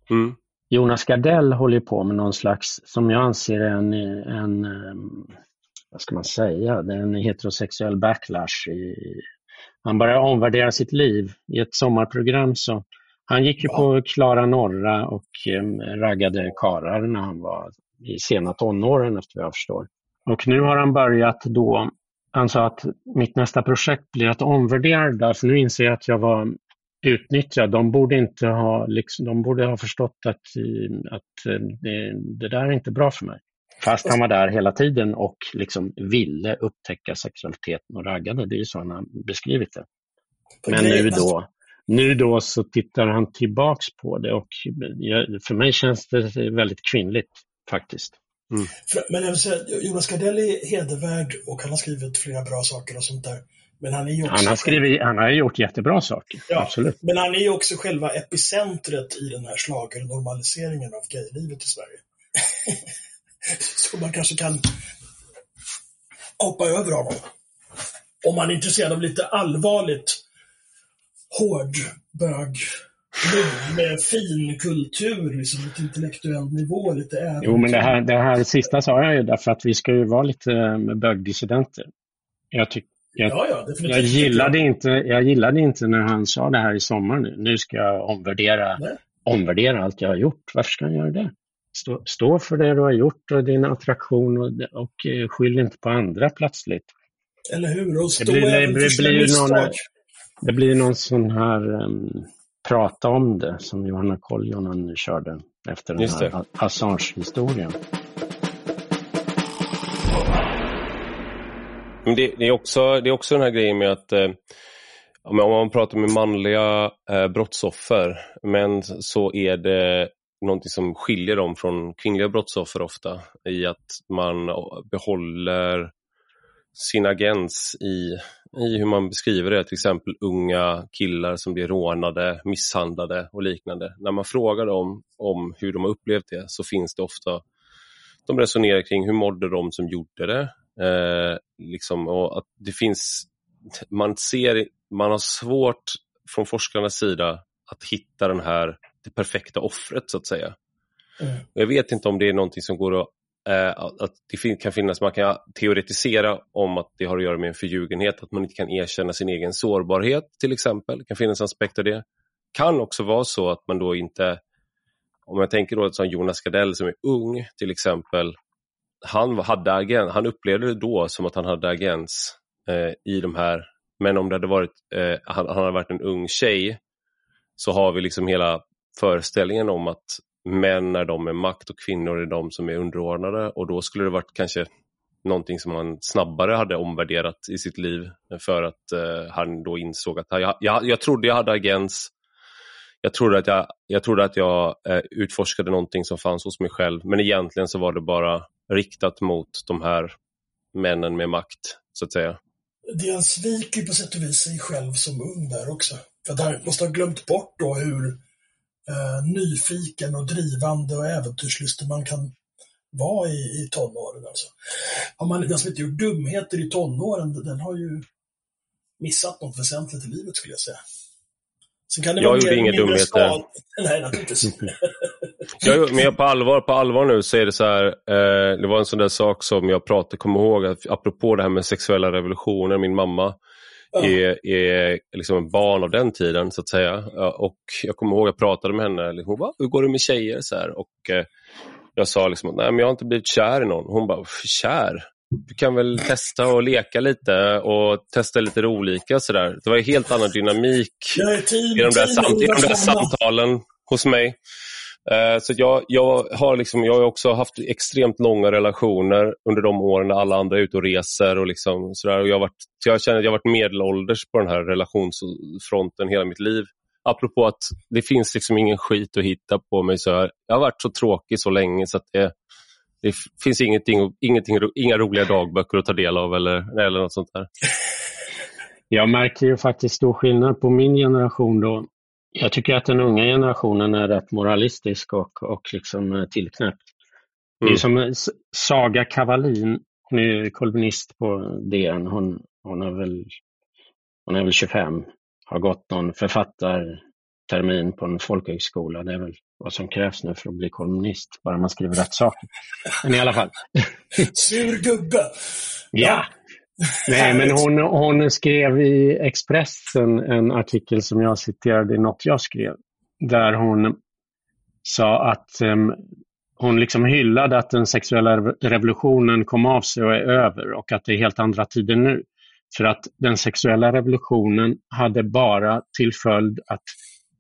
Mm. Jonas Gardell håller på med någon slags, som jag anser en, en vad ska man säga, det är en heterosexuell backlash. I, han börjar omvärdera sitt liv. I ett sommarprogram så, han gick ju ja. på Klara Norra och um, raggade karar när han var i sena tonåren efter vad jag förstår. Och nu har han börjat då, han sa att mitt nästa projekt blir att omvärdera det där, för nu inser jag att jag var utnyttja. De borde inte ha, liksom, de borde ha förstått att, att det, det, där är inte bra för mig. Fast han var där hela tiden och liksom ville upptäcka sexualiteten och raggade. Det är ju så han har beskrivit det. Men nu då, nu då så tittar han tillbaks på det och för mig känns det väldigt kvinnligt faktiskt. Mm. Men jag vill säga, Jonas Gardell är hedervärd och han har skrivit flera bra saker och sånt där. Men han är också... Han har, skrivit, han har gjort jättebra saker, ja, absolut. Men han är ju också själva epicentret i den här slagernormaliseringen av gaylivet i Sverige. Så man kanske kan hoppa över honom. Om man är intresserad av lite allvarligt hård bög med fin kultur, liksom, lite intellektuell nivå, lite även. Jo, men det här, det här sista sa jag ju därför att vi ska ju vara lite bögdissidenter. Jag tycker jag, ja, ja, jag, gillade inte, jag gillade inte när han sa det här i sommar nu. Nu ska jag omvärdera, omvärdera allt jag har gjort. Varför ska han göra det? Stå, stå för det du har gjort och din attraktion och, och eh, skyll inte på andra plötsligt. Eller hur? Och stå det blir, även det, för blir någon, det blir någon sån här um, prata om det som Johanna Koljonen körde efter den här Assange-historien. Men det, det, är också, det är också den här grejen med att eh, om man pratar med manliga eh, brottsoffer, men så är det någonting som skiljer dem från kvinnliga brottsoffer ofta i att man behåller sin agens i, i hur man beskriver det, till exempel unga killar som blir rånade, misshandlade och liknande. När man frågar dem om hur de har upplevt det så finns det ofta, de resonerar kring hur mådde de som gjorde det, Eh, liksom, och att det finns, man ser, man har svårt från forskarnas sida att hitta den här, det perfekta offret så att säga. Mm. Jag vet inte om det är någonting som går att eh, att det kan finnas, man kan teoretisera om att det har att göra med en förljugenhet, att man inte kan erkänna sin egen sårbarhet till exempel. Det kan finnas aspekter av det. kan också vara så att man då inte, om jag tänker då som Jonas Gardell som är ung till exempel, han, hade agens, han upplevde det då som att han hade agens eh, i de här, men om det hade varit, eh, han, han hade varit en ung tjej så har vi liksom hela föreställningen om att män är de med makt och kvinnor är de som är underordnade. Och då skulle det varit kanske någonting som han snabbare hade omvärderat i sitt liv för att eh, han då insåg att jag, jag, jag trodde jag hade agens. Jag trodde att jag, jag, trodde att jag eh, utforskade någonting som fanns hos mig själv. Men egentligen så var det bara riktat mot de här männen med makt så att säga. Det han sviker på sätt och vis sig själv som ung där också. För att han måste ha glömt bort då hur eh, nyfiken och drivande och äventyrslysten man kan vara i, i tonåren. Alltså. Har man, den som inte gjort dumheter i tonåren, den har ju missat något väsentligt i livet skulle jag säga. Sen kan det jag gjorde inga dumheter. Skad. Nej, naturligtvis. jag, men på allvar, på allvar nu så är det så här, eh, det var en sån där sak som jag pratade, kommer ihåg, att, apropå det här med sexuella revolutioner, min mamma ja. är, är liksom en barn av den tiden så att säga. Och jag kommer ihåg att jag pratade med henne, liksom, hon bara, hur går det med tjejer? Så här, och eh, jag sa liksom, nej men jag har inte blivit kär i någon. Hon bara, kär? Du kan väl testa och leka lite och testa lite olika sådär. Det var en helt annan dynamik i de där, samt, i de där samtalen hos mig. Eh, så jag, jag, har liksom, jag har också haft extremt långa relationer under de åren när alla andra är ute och reser. Och liksom sådär. Och jag, har varit, jag känner att jag har varit medelålders på den här relationsfronten hela mitt liv apropå att det finns liksom ingen skit att hitta på mig. Så jag, jag har varit så tråkig så länge så att det, det finns ingenting, ingenting, inga roliga dagböcker att ta del av eller, eller något sånt där. Jag märker ju faktiskt stor skillnad på min generation då. Jag tycker att den unga generationen är rätt moralistisk och, och liksom eh, tillknäppt. Mm. Det är mm. som Saga Kavalin, hon är kolumnist på DN. Hon, hon, är väl, hon är väl 25 har gått någon författartermin på en folkhögskola. Det är väl vad som krävs nu för att bli kolumnist, bara man skriver rätt saker. Men i alla fall. Sur gubbe! Ja! Nej, men hon, hon skrev i Expressen en artikel som jag citerade i något jag skrev, där hon sa att um, hon liksom hyllade att den sexuella revolutionen kom av sig och är över och att det är helt andra tider nu. För att den sexuella revolutionen hade bara till följd att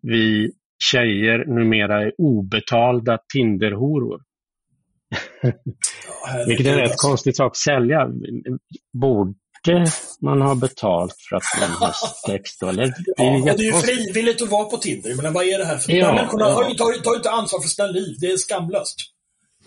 vi tjejer numera är obetalda Tinderhoror. Ja, Vilket är en rätt konstig sak att sälja. Borde man ha betalt för att sex då? Eller, det, är ja, det är ju frivilligt att vara på Tinder, men vad är det här för... Ja, människorna ja. har, tar, tar inte ansvar för sina liv. Det är skamlöst.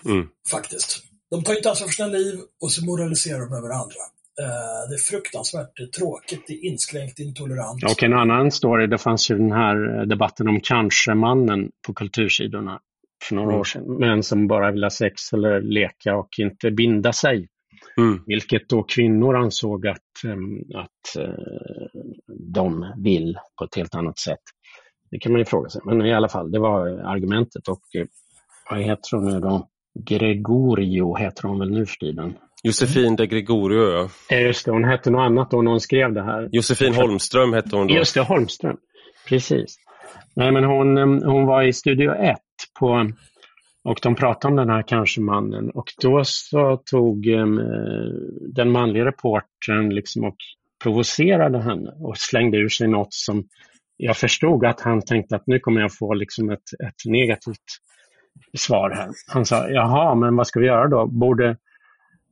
Mm. Faktiskt. De tar inte ansvar för sina liv och så moraliserar de över andra. Eh, det är fruktansvärt tråkigt, det är inskränkt intolerant. Och en annan story, det fanns ju den här debatten om kanske-mannen på kultursidorna för några mm. år sedan. Män som bara vill ha sex eller leka och inte binda sig. Mm. Vilket då kvinnor ansåg att, att eh, de vill på ett helt annat sätt. Det kan man ju fråga sig. Men i alla fall, det var argumentet. Och eh, vad heter hon nu då? Gregorio heter hon väl nu för tiden. Josefin de Gregorio, ja. Just det, hon hette något annat då när hon skrev det här. Josefin Holmström hette hon då. Just det, Holmström. Precis. Nej, men hon, hon var i Studio 1 på, och de pratade om den här kanske-mannen och då så tog um, den manliga reportern liksom och provocerade henne och slängde ur sig något som jag förstod att han tänkte att nu kommer jag få liksom ett, ett negativt svar här. Han sa, jaha, men vad ska vi göra då? Borde,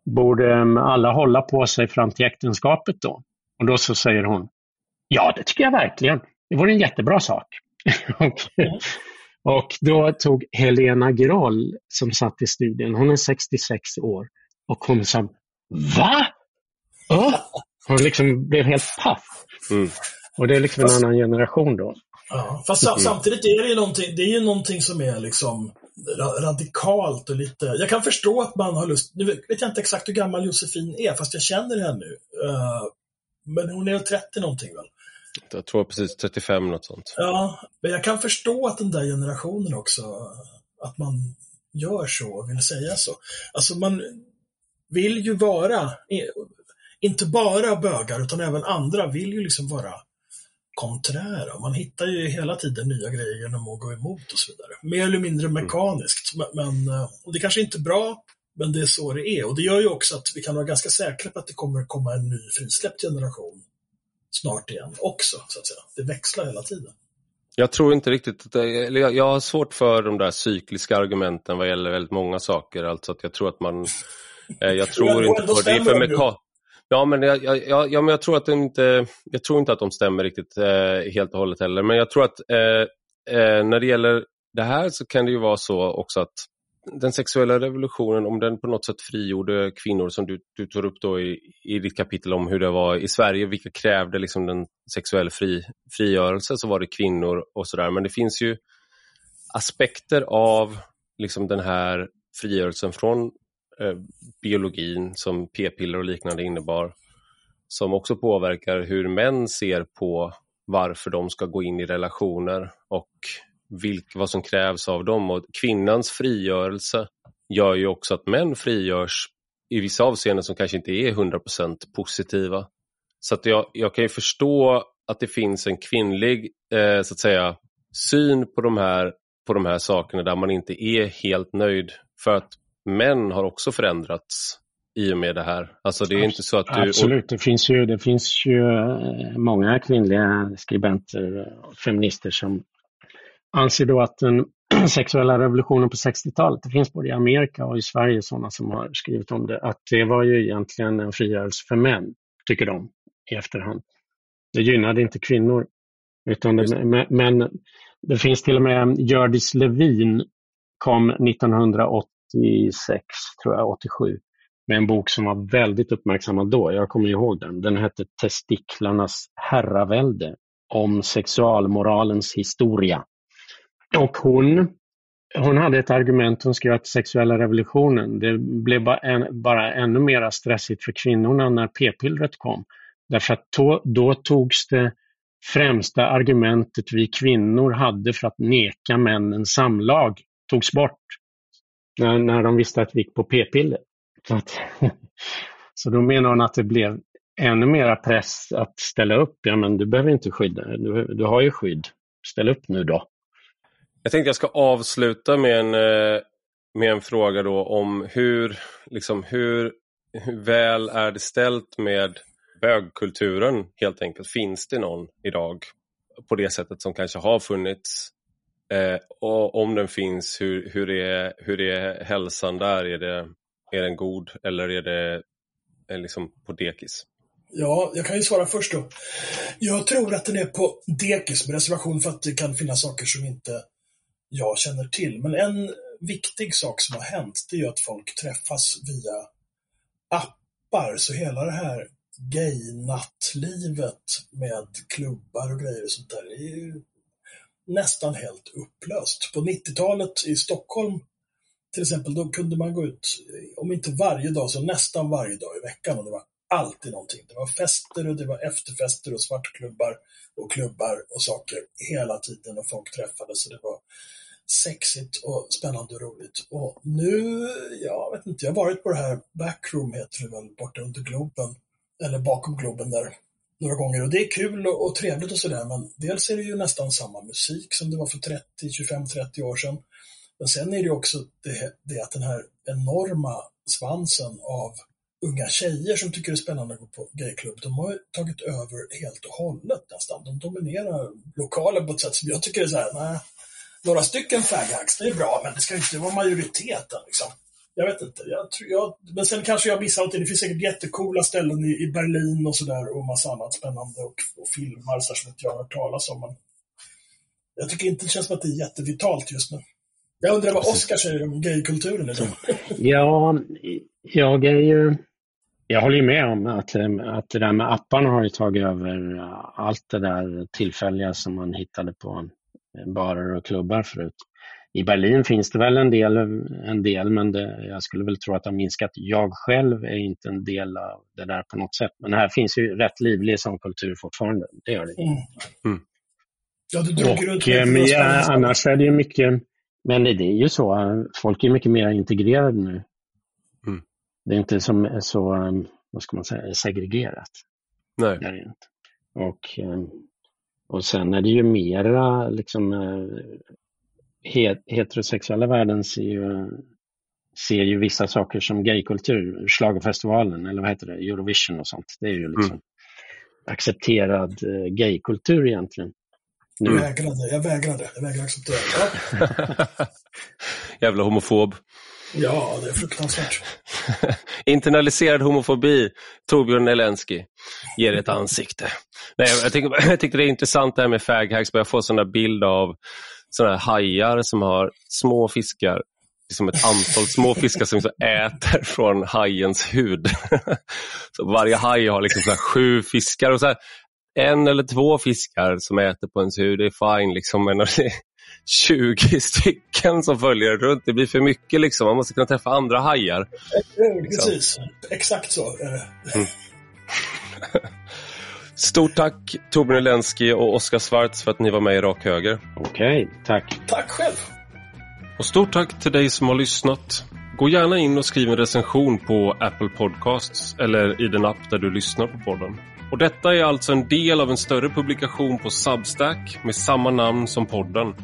borde ehm, alla hålla på sig fram till äktenskapet då? Och då så säger hon, ja det tycker jag verkligen. Det vore en jättebra sak. och, och då tog Helena Groll som satt i studien, hon är 66 år, och hon sa, va? Oh! Hon liksom blev helt paff. Mm. Och det är liksom en annan generation då. Ja, fast mm. samtidigt är det ju någonting, det är ju någonting som är liksom radikalt och lite... Jag kan förstå att man har lust... Nu vet jag inte exakt hur gammal Josefin är, fast jag känner henne nu. Uh, men hon är väl 30 någonting väl? Jag tror precis 35 något sånt. Ja, men jag kan förstå att den där generationen också, att man gör så och vill säga så. Alltså man vill ju vara, inte bara bögar utan även andra vill ju liksom vara konträra. Man hittar ju hela tiden nya grejer genom att gå emot och så vidare. Mer eller mindre Mm. mekaniskt. Men, men eh, och det kanske inte är bra, men det är så det är. Och det gör ju också att vi kan vara ganska säkra på att det kommer komma en ny frisläppt generation snart igen också, så att säga. Det växlar hela tiden. Jag tror inte riktigt, eller jag, jag har svårt för de där cykliska argumenten vad gäller väldigt många saker. Alltså att jag tror att man, eh, jag tror inte på det. för de ju. meka- Ja, men jag, jag, jag, ja, men jag tror att inte, jag tror inte att de stämmer riktigt eh, helt och hållet heller. Men jag tror att eh, eh, när det gäller det här så kan det ju vara så också att den sexuella revolutionen, om den på något sätt frigjorde kvinnor som du, du tar upp då i, i ditt kapitel om hur det var i Sverige, vilka krävde liksom den sexuella fri, frigörelse, så var det kvinnor och sådär. Men det finns ju aspekter av liksom den här frigörelsen från eh, biologin som p-piller och liknande innebar, som också påverkar hur män ser på varför de ska gå in i relationer och vilk, vad som krävs av dem. Och kvinnans frigörelse gör ju också att män frigörs i vissa avseenden som kanske inte är 100% positiva. Så att jag, jag kan ju förstå att det finns en kvinnlig eh, så att säga, syn på de, här, på de här sakerna där man inte är helt nöjd. För att män har också förändrats i och med det här. Alltså det är inte så att du... Absolut, det finns ju, det finns ju eh, många kvinnliga skribenter och feminister som anser då att den sexuella revolutionen på 60-talet, det finns både i Amerika och i Sverige sådana som har skrivit om det, att det var ju egentligen en frigörelse för män, tycker de i efterhand. Det gynnade inte kvinnor. Utan det, men, det finns till och med Hjördis Levin kom 1986, tror jag, 87 med en bok som var väldigt uppmärksammad då. Jag kommer ihåg den. Den hette Testiklarnas herravälde om sexualmoralens historia. Och hon, hon hade ett argument, hon skrev att sexuella revolutionen, det blev bara, en, bara ännu mer stressigt för kvinnorna när p-pillret kom. Därför att då, då togs det främsta argumentet vi kvinnor hade för att neka männen samlag togs bort när, när de visste att vi gick på p-piller. Så, att, så då menar hon att det blev ännu mera press att ställa upp. Ja, men du behöver inte skydda, du, du har ju skydd. Ställ upp nu då. Jag tänkte jag ska avsluta med en, eh, med en fråga då om hur, liksom, hur, hur väl är det ställt med bögkulturen helt enkelt? Finns det någon idag på det sättet som kanske har funnits? Eh, och om den finns, hur, hur, är, hur är hälsan där? Är, det, är den god eller är det är liksom på dekis? Ja, jag kan ju svara först då. Jag tror att den är på dekis med reservation för att det kan finnas saker som inte jag känner till. Men en viktig sak som har hänt, det är ju att folk träffas via appar. Så hela det här gay-nattlivet med klubbar och grejer och sånt där är ju nästan helt upplöst. På 90-talet i Stockholm till exempel, då kunde man gå ut, om inte varje dag, så nästan varje dag i veckan och det var alltid någonting. Det var fester och det var efterfester och svartklubbar och klubbar och saker hela tiden och folk träffades och det var sexigt och spännande och roligt. Och nu, jag vet inte, jag har varit på det här Backroom heter det väl, borta under Globen, eller bakom Globen där, några gånger. Och det är kul och, och trevligt och sådär, men dels är det ju nästan samma musik som det var för 30, 25, 30 år sedan. Men sen är det också det, det att den här enorma svansen av unga tjejer som tycker det är spännande att gå på gayklubb, de har tagit över helt och hållet nästan. De dominerar lokalen på ett sätt som jag tycker är så här, nej, några stycken faghags, det är bra, men det ska inte vara majoriteten liksom. Jag vet inte. Jag tror, jag, men sen kanske jag missar någonting. Det finns säkert jättekola ställen i, i Berlin och sådär och massa annat spännande och, och filmar så som inte jag har hört talas om. Men jag tycker inte det känns som att det är jättevitalt just nu. Jag undrar vad Oskar säger om gaykulturen idag. Ja, jag är ju... Jag håller ju med om att, att det där med apparna har ju tagit över allt det där tillfälliga som man hittade på barer och klubbar förut. I Berlin finns det väl en del, en del men det, jag skulle väl tro att det har minskat. Jag själv är inte en del av det där på något sätt. Men här finns ju rätt livlig sån kultur fortfarande. Det gör det. Mm. Mm. Ja, runt Och, eh, men ja, annars är det ju mycket, men det är ju så, folk är mycket mer integrerade nu. Mm. Det är inte som så, vad ska man säga, segregerat. Nej. Det är det inte. Och, Och sen är det ju mera liksom heterosexuella världen ser ju, ser ju vissa saker som gaykultur, Schlagerfestivalen eller vad heter det, Eurovision och sånt. Det är ju liksom mm. accepterad gaykultur egentligen. Nu. Jag vägrade, jag vägrade, jag vägrade acceptera Ja. Jävla homofob. Ja, det är fruktansvärt. Internaliserad homofobi, Torbjörn Elensky, ger ett ansikte. Nej, jag, tycker, jag tyckte det är intressant det här med faghags, jag får sådana bilder av sådana här hajar som har små fiskar, liksom ett antal små fiskar som liksom äter från hajens hud. så varje haj har liksom så sju fiskar och så här, en eller två fiskar som äter på ens hud, det är fine. Liksom, men 20 stycken som följer runt, det blir för mycket. Liksom. Man måste kunna träffa andra hajar. Liksom. Precis, exakt så. Mm. Stort tack Torbjörn Elensky och Oskar Svarts för att ni var med i Rak Höger. Okej, okay, tack. Tack själv. Och stort tack till dig som har lyssnat. Gå gärna in och skriv en recension på Apple Podcasts eller i den app där du lyssnar på podden. Och detta är alltså en del av en större publikation på Substack med samma namn som podden.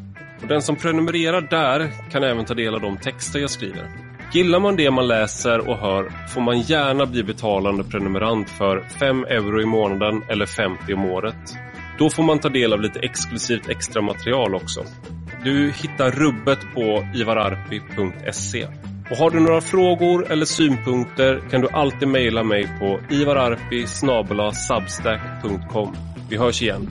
Och den som prenumererar där kan även ta del av de texter jag skriver. Gillar man det man läser och hör får man gärna bli betalande prenumerant för 5 euro i månaden eller 50 om året. Då får man ta del av lite exklusivt extra material också. Du hittar rubbet på ivararpi.se. Och har du några frågor eller synpunkter kan du alltid mejla mig på ivararpi.substack.com. Vi hörs igen.